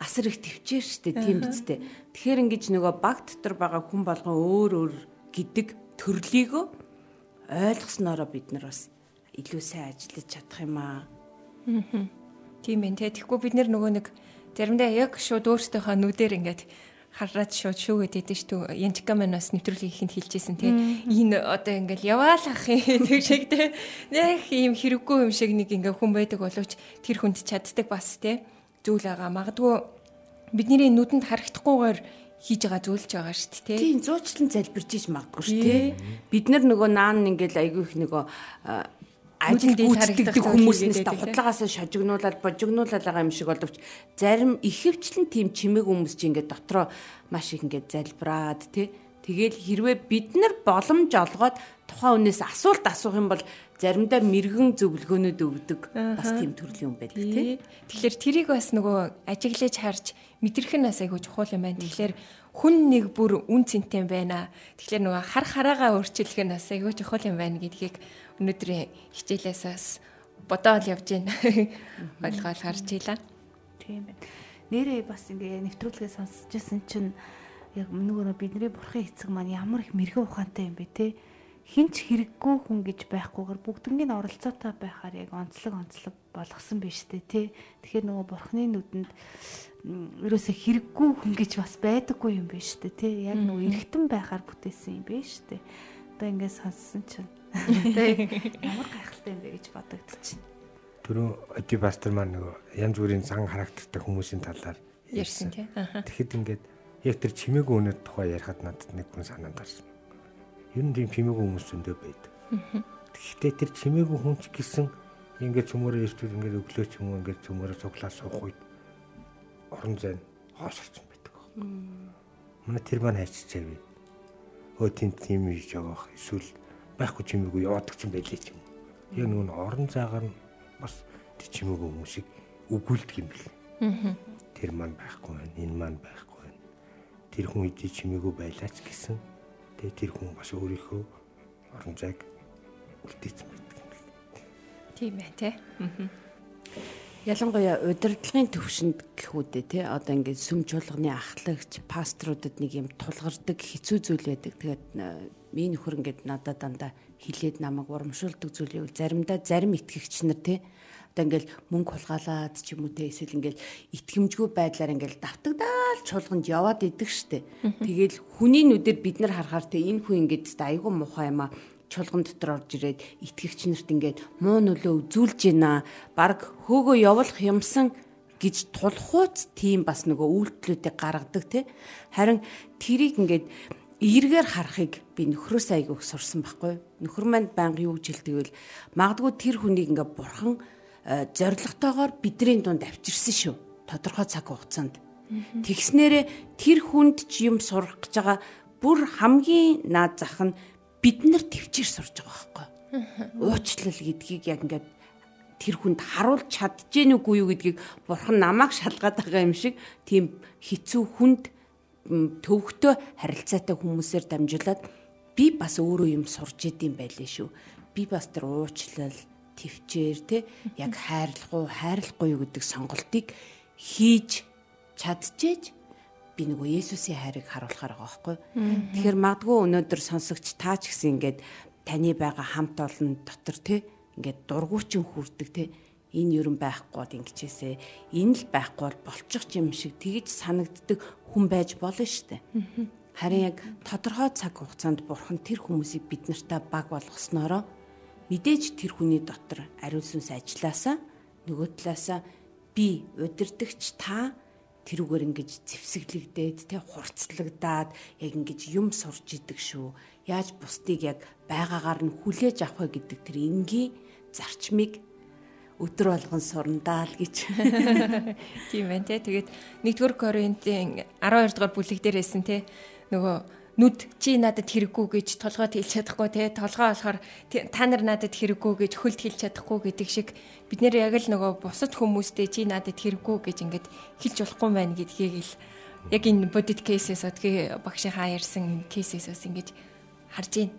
асар их төвчээр штэ тийм биз дээ. Тэгэхээр ингэж нөгөө баг дотор байгаа хүн болгон өөр өөр гэдэг төрлийгөө ойлгосноороо бид нар бас илүү сайн ажиллаж чадах юм аа. Тийм ээ. Тэгэхгүй бид нөгөө нэг заримдаа яг шууд өөртөөхөө нүдээр ингээд хараад шууд шүүгээд идэв шүү. Янчка маань бас нэвтрүүлгийг ихэнд хэлчихсэн тий. Энэ одоо ингээл яваалах юм тэг шиг тий. Нэг юм хэрэггүй юм шиг нэг ингээ хүн байдаг боловч тэр хүнд чаддаг бас тий. Зүйл байгаа. Магадгүй бидний нүдэнд харагдахгүйгээр хийж байгаа зүйлж байгаа шүү дээ. Тийм зуучлан залбирч иж магадгүй шүү дээ. Бид нар нөгөө наан ингээл айгүй их нөгөө ажил гүйцэтгэдэг хүмүүсээс худлагаас шожигнуулаад божигнуулаад байгаа юм шиг боловч зарим ихэвчлэн тийм чимээг хүмүүс чинь ингээд дотроо маш их ингээд залбираад тий Тэгэл хэрвээ бид нар боломж олгоод тухайн хүнээс асуулт асуух юм бол заримдаа мэрэгэн зөвлөгөөнүүд өгдөг бас тийм төрлийн юм байдаг тий. Тэгэхээр тэрийг бас нөгөө ажиглаж харж мэдрэх нь бас айгүй чухал юм байна. Тэгэхээр хүн нэг бүр үн цэнтэй байна. Тэгэхээр нөгөө хар хараагаа өөрчилөх нь бас айгүй чухал юм байна гэдгийг өнөөдрийн хичээлээс бас бодоод явж байна. Ойлгоод харж ийла. Тийм байна. Нэрээ бас ингээ нэвтрүүлгээ сонсож байсан чинь яг нөгөө бидний бурхан эцэг маань ямар их мэрэгэн ухаантай юм бэ те хинч хэрэггүй хүн гэж байхгүйгээр бүгднгийн оролцоотой байхаар яг онцлог онцлог болгосон биз дээ тий. Тэгэхээр нөгөө бурхны нүдэнд ерөөсө хэрэггүй хүн гэж бас байдаггүй юм биш үү тий. Яг нөгөө эргэтэн байхаар бүтээсэн юм биш үү одоо ингээд сонссон чинь ямар гайхалтай юм бэ гэж бодогдчихэв түрүү оди пастор маань нөгөө янз бүрийн зан характертай хүмүүсийн талаар ярьсан тий. Тэгэхэд ингээд яг тэр чимээгүй өнөд тухай ярихад надад нэг хүн санаанд гарсан. Ер нь тийм чимээгүй хүмүүс зөндөө байдаг. Тэгэхдээ тэр чимээгүй хүн ч гэсэн ингээд цөмөрөө ирчүүд ингээд өглөө ч юм уу ингээд цөмөрөө цуглаа суух үед орон зай нь хоосорсон байдаг. Манай тэр маань хайчиж авъя. Өө тийм тийм хийж байгаа эсвэл байхгүй ч юм уу яваадаг ч юм байлээ ч юм. Яг нөгөө орон зайгаар нь бас тэр чимээгүй хүмүүсийг өгүүлдэг юм бэл. Тэр маань байхгүй байна. Энэ маань байхгүй байна. Тэр хүн идэж чимээгүй байлаач гэсэн. Тэгээ тэр хүн бас өөрийнхөө орон зайг үлдээсэн байдаг. Тийм ээ тий. Ялангуяа удирдлагын төвшөнд гэхүүдээ тий одоо ингээд сүм чуулганы ахлагч пасторудад нэг юм тулгардаг хэцүү зүйл байдаг. Тэгээд миний нөхөр ингээд надад дандаа хилээд намайг урамшуулдаг зүйлийг заримдаа зарим итгэгч нар тий одоо ингээл мөнгө хулгайлаад ч юм уу те эсвэл ингээл итгэмжгүй байдлаар ингээл давтагдаал чуулганд яваад идэг штэ. Тэгэл хүний нүдээр бид нар харахаар те энэ хүн ингээд айгүй муухай юм а чуулган дотор орж ирээд итгэгч нарт ингээд муу нөлөө үзүүлж байна. Бараг хөөгөө явуулах юмсан гэж тулхууц тийм бас нөгөө үйлдэлүүдийг гаргадаг тий. Харин тэрийг ингээд эргээр харахыг би нөхрөөс айгүйх сурсан байхгүй. Нөхөр манд байнга юу гэж хэлдэг вэ? Магадгүй тэр хүнийг ингээд бурхан зоригтойгоор бидний дунд авчирсан шүү. Тодорхой цаг хугацаанд. Тэгснээрээ тэр хүнд ч юм сурах гэж байгаа бүр хамгийн наад зах нь бид нар төвчээр сурж байгаа байхгүй. Уучлал гэдгийг яг ингээд тэр хүнд харуулж чадчихэв нүгүй юу гэдгийг бурхан намайг шалгаад байгаа юм шиг тийм хэцүү хүнд төвөгтэй харилцаатай хүмүүсээр дамжуулаад би бас өөрөө юм сурж идэм байлээ шүү. Би бас тэр уучлал төвчээр те яг хайрлах уу хайрлахгүй юу гэдэг сонголтыг хийж чадчихэж би нөгөө Есүсийн хайрыг харуулахаар байгаа байхгүй. Тэгэхээр магадгүй өнөөдөр сонсогч таа ч гэсэн ингээд таны байгаа хамт олон дотор те ингээд дургуйчин хүрдэг те энэ ерөн байхгүй бол ингэчээсээ энэ л байхгүй бол болчих юм шиг тэгж санагддаг хүн байж болно штэ. Харин яг тодорхой цаг хугацаанд бурхан тэр хүмүүсийг бид нартай баг болгосноороо мэдээж тэр хүний дотор ариун сүнс ажилласаа нөгөө талаасаа би удирдахч та тэрүүгээр ингэж зевсэглэгдээд тэ хурцлагдаад яг ингэж юм сурж идэг шүү. Яаж бусдыг яг байгаагаар нь хүлээж авах вэ гэдэг тэр энгийн зарчмыг өдөр болгон сурандаа л гэж. Тийм байна те. Тэгээд 1-р Коринтын 12 дугаар бүлэг дээрээсэн те. Нөгөө нүд чи надад хэрэггүй гэж толгойд хэлж чадахгүй те толгой болохоор та нар надад хэрэггүй гэж хөлд хэлж чадахгүй гэдэг шиг бид нэр яг л нөгөө бусад хүмүүстэй чи надад хэрэггүй гэж ингээд хэлж болохгүй байх гэдгийг л яг энэ бодит кейсээс одгийн багшийн хаа ярьсан кейсээс ингэж харж байна.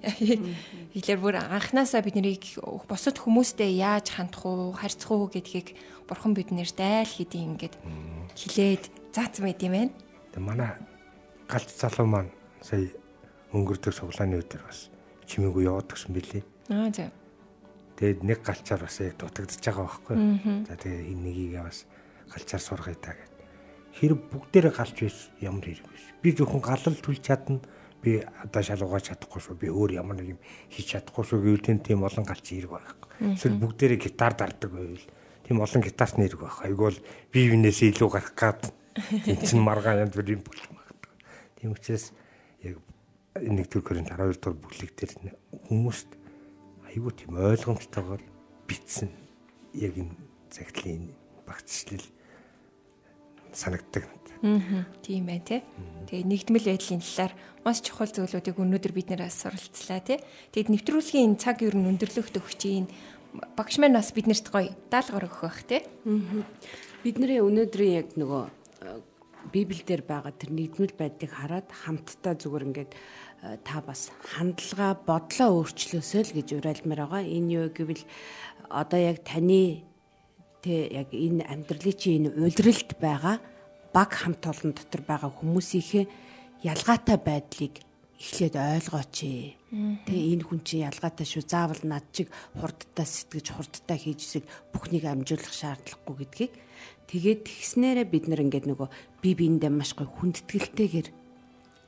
Тэгэхээр бүр анханасаа бид нарыг бусад хүмүүстэй яаж хандах уу, харьцах уу гэдгийг бурхан биднэр дайл хэдийн ингээд хилээд заасан байт юм байна. Манай галт залуу маань сая өнгөрдөг суглааны өдөр бас чимээгүй яваад гсэн бэлээ. Аа за. Тэгээд нэг галчаар бас яг дутагдчихж байгаа байхгүй. За тэгээд энэ нэгийг бас галчаар сургая та гэд. Хэрэг бүгдээрээ галч биш ямар хэрэг биш. Би зөвхөн галал түлж чадна. Би одоо шалгуугаж чадахгүй шүү. Би өөр ямар нэг юм хийж чадахгүй шүү гэвэл тийм олон галч хэрэг байхгүй. Эсвэл бүгдээрээ гитар дарддаг байвал тийм олон гитарс нэрэг байх. Айгуул бие бинээсээ илүү гарах гад тийм чин маргаан янз бүр юм болох магадгүй. Тийм учраас 1-р Коринт 12 дугаар бүлэг дээр хүмүүст аюу тийм ойлгомжтойгоор бичсэн яг энэ цагтлын багцчлал санагддаг. Аа тийм ээ тий. Тэгээ нэгдмэл байдлын талаар маш чухал зөвлөдүүдийг өнөөдөр бид нэр суралцлаа тий. Тэгэд нэвтрүүлгийн энэ цаг юу өндөрлөх төгчийн багш маань бас биднэрт гоё даалгавар өгөх бах тий. Аа. Бидний өнөөдрийн яг нөгөө Библиэлд байгаа тэр нэгдмэл байдлыг хараад хамтдаа зүгээр ингээд э, та бас хандлага бодлоо өөрчлөөсөө л гэж уриалмаар байгаа. Энэ юу гэвэл одоо яг таны тэ яг энэ амьдралын чинь энэ уйлралд байгаа баг хамт олон дотор байгаа хүмүүсийнхээ ялгаатай байдлыг эхлээд ойлгооч. Тэгээ энэ хүн чинь ялгаатай шүү. Заавал над чиг хурдтай сэтгэж хурдтай хийж эсвэл бүхнийг амжуулах шаардлагагүй гэдгийг Тэгээд тэгснээрээ бид нар ингээд нөгөө бие биендээ маш гоё хүндэтгэлтэйгээр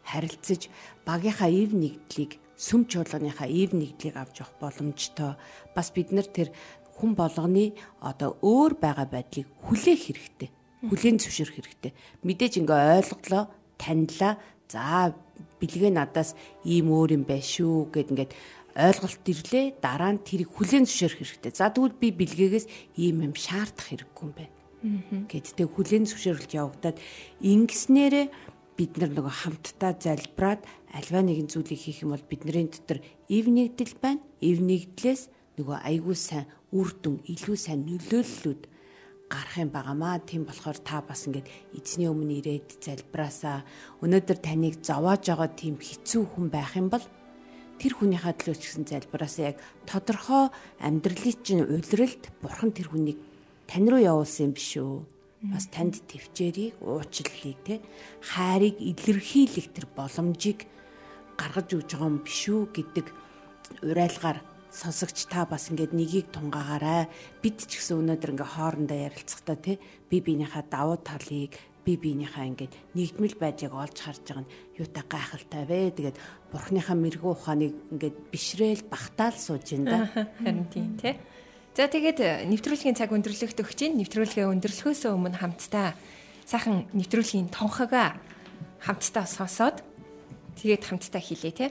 харилцаж багийнхаа ив нэгдлийг сүм чуулганыхаа ив нэгдлийг авч явах боломжтой. Бас бид нар тэр хүн болгоны одоо өөр байгаа байдлыг хүлээх хэрэгтэй. Хүлээн зөвшөөрөх хэрэгтэй. Мэдээж ингээ ойлголоо, танилаа. За бэлгээ надаас ийм өөр юм байна шүү гэд ингээд ойлголт ирлээ. Дараа нь тэрийг хүлээн зөвшөөрөх хэрэгтэй. За тэгвэл би бэлгээгээс ийм юм шаардах хэрэггүй юм байна гэдтэй хүлэн зөвшөөрөлт явагдаад ингэснээрээ бид нар нөгөө хамтдаа залбираад альва нэгэн зүйлийг хийх юм бол бидний дотор ив нэгдэл байна. Ив нэгдлээс нөгөө айгүй сайн үр дүн, илүү сайн нөлөөллүүд гарах юм байнамаа. Тийм болохоор та бас ингээд эзний өмнө ирээд залбираасаа өнөөдөр таныг зовоож байгаа тийм хэцүү хүн байх юм бол тэр хүнийхээ төлөө ч гэсэн залбираасаа яг тодорхой амьдралын чинь улиралд бурхан тэр хүнийг тань руу явуулсан юм биш үү? бас танд төвчээрийг уучлалыг те? Хайрыг илэрхийлэх тэр боломжийг гаргаж өгж байгаа юм биш үү гэдэг урайлгаар сонсогч та бас ингээд нёгийг тунгаагаарай бид ч гэсэн өнөөдөр ингээ хоорондоо ярилцахдаа те? Би биенийхээ давуу талыг би биенийхээ ингээд нэгдмэл байдлыг олж харж байгаа нь юутай гайхалтай вэ? Тэгээд бурхныхаа мэрэгүү ухааныг ингээд бишрээл багтаал сууж ин да. Харин тийм те За тэгээд э, нэвтрүүлгийн цаг өндөрлөгт өгч чинь нэвтрүүлгээ өндөрлөхөөс өмнө хамтдаа сайхан нэвтрүүлгийн тонхоогоо хамтдаа сонсоод тэгээд хамтдаа хийлээ те.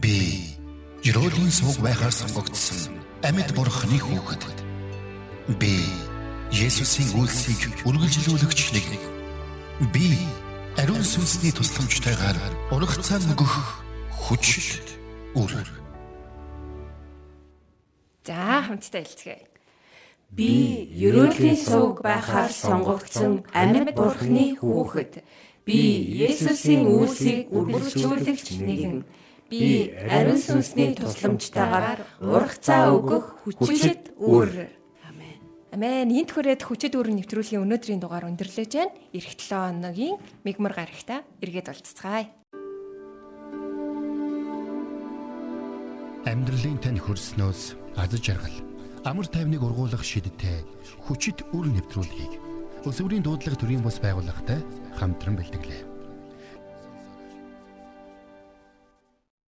Би Ерөөлийн сууг байхаар сонгогдсон амьд бурхны хүүхэд. Би Есүсийн үлсийг үргэлжлүүлэгч нэг. Би ариун сүнсний тусламжтайгаар урагцаа нөгөх хүчит үр. За хамтдаа хэлцгээе. Би ерөөлийн сувг байхаар сонгогдсон амьд бурхны хүүхэд. Би Есүсийн үлсийг үргэлжлүүлэгч нэгэн. Би ариун сүнсний тусламжтайгаар ургацаа өгөх хүчит үр. Амен. Энд хүрээд хүчит үр нэвтрүүлгийн өнөөдрийн дугаар өндөрлөж байна. Ирэх 7 хоногийн мигмар гарагта эргээд уулзцгаая. Амьдралын тань хөрснөөс аз жаргал амар тайвныг ургуулах шидтэй хүчит үр нэвтрүүлгийг өсвөрийн дуудлага төрийн бус байгууллагатай хамтран бэлтгэлээ.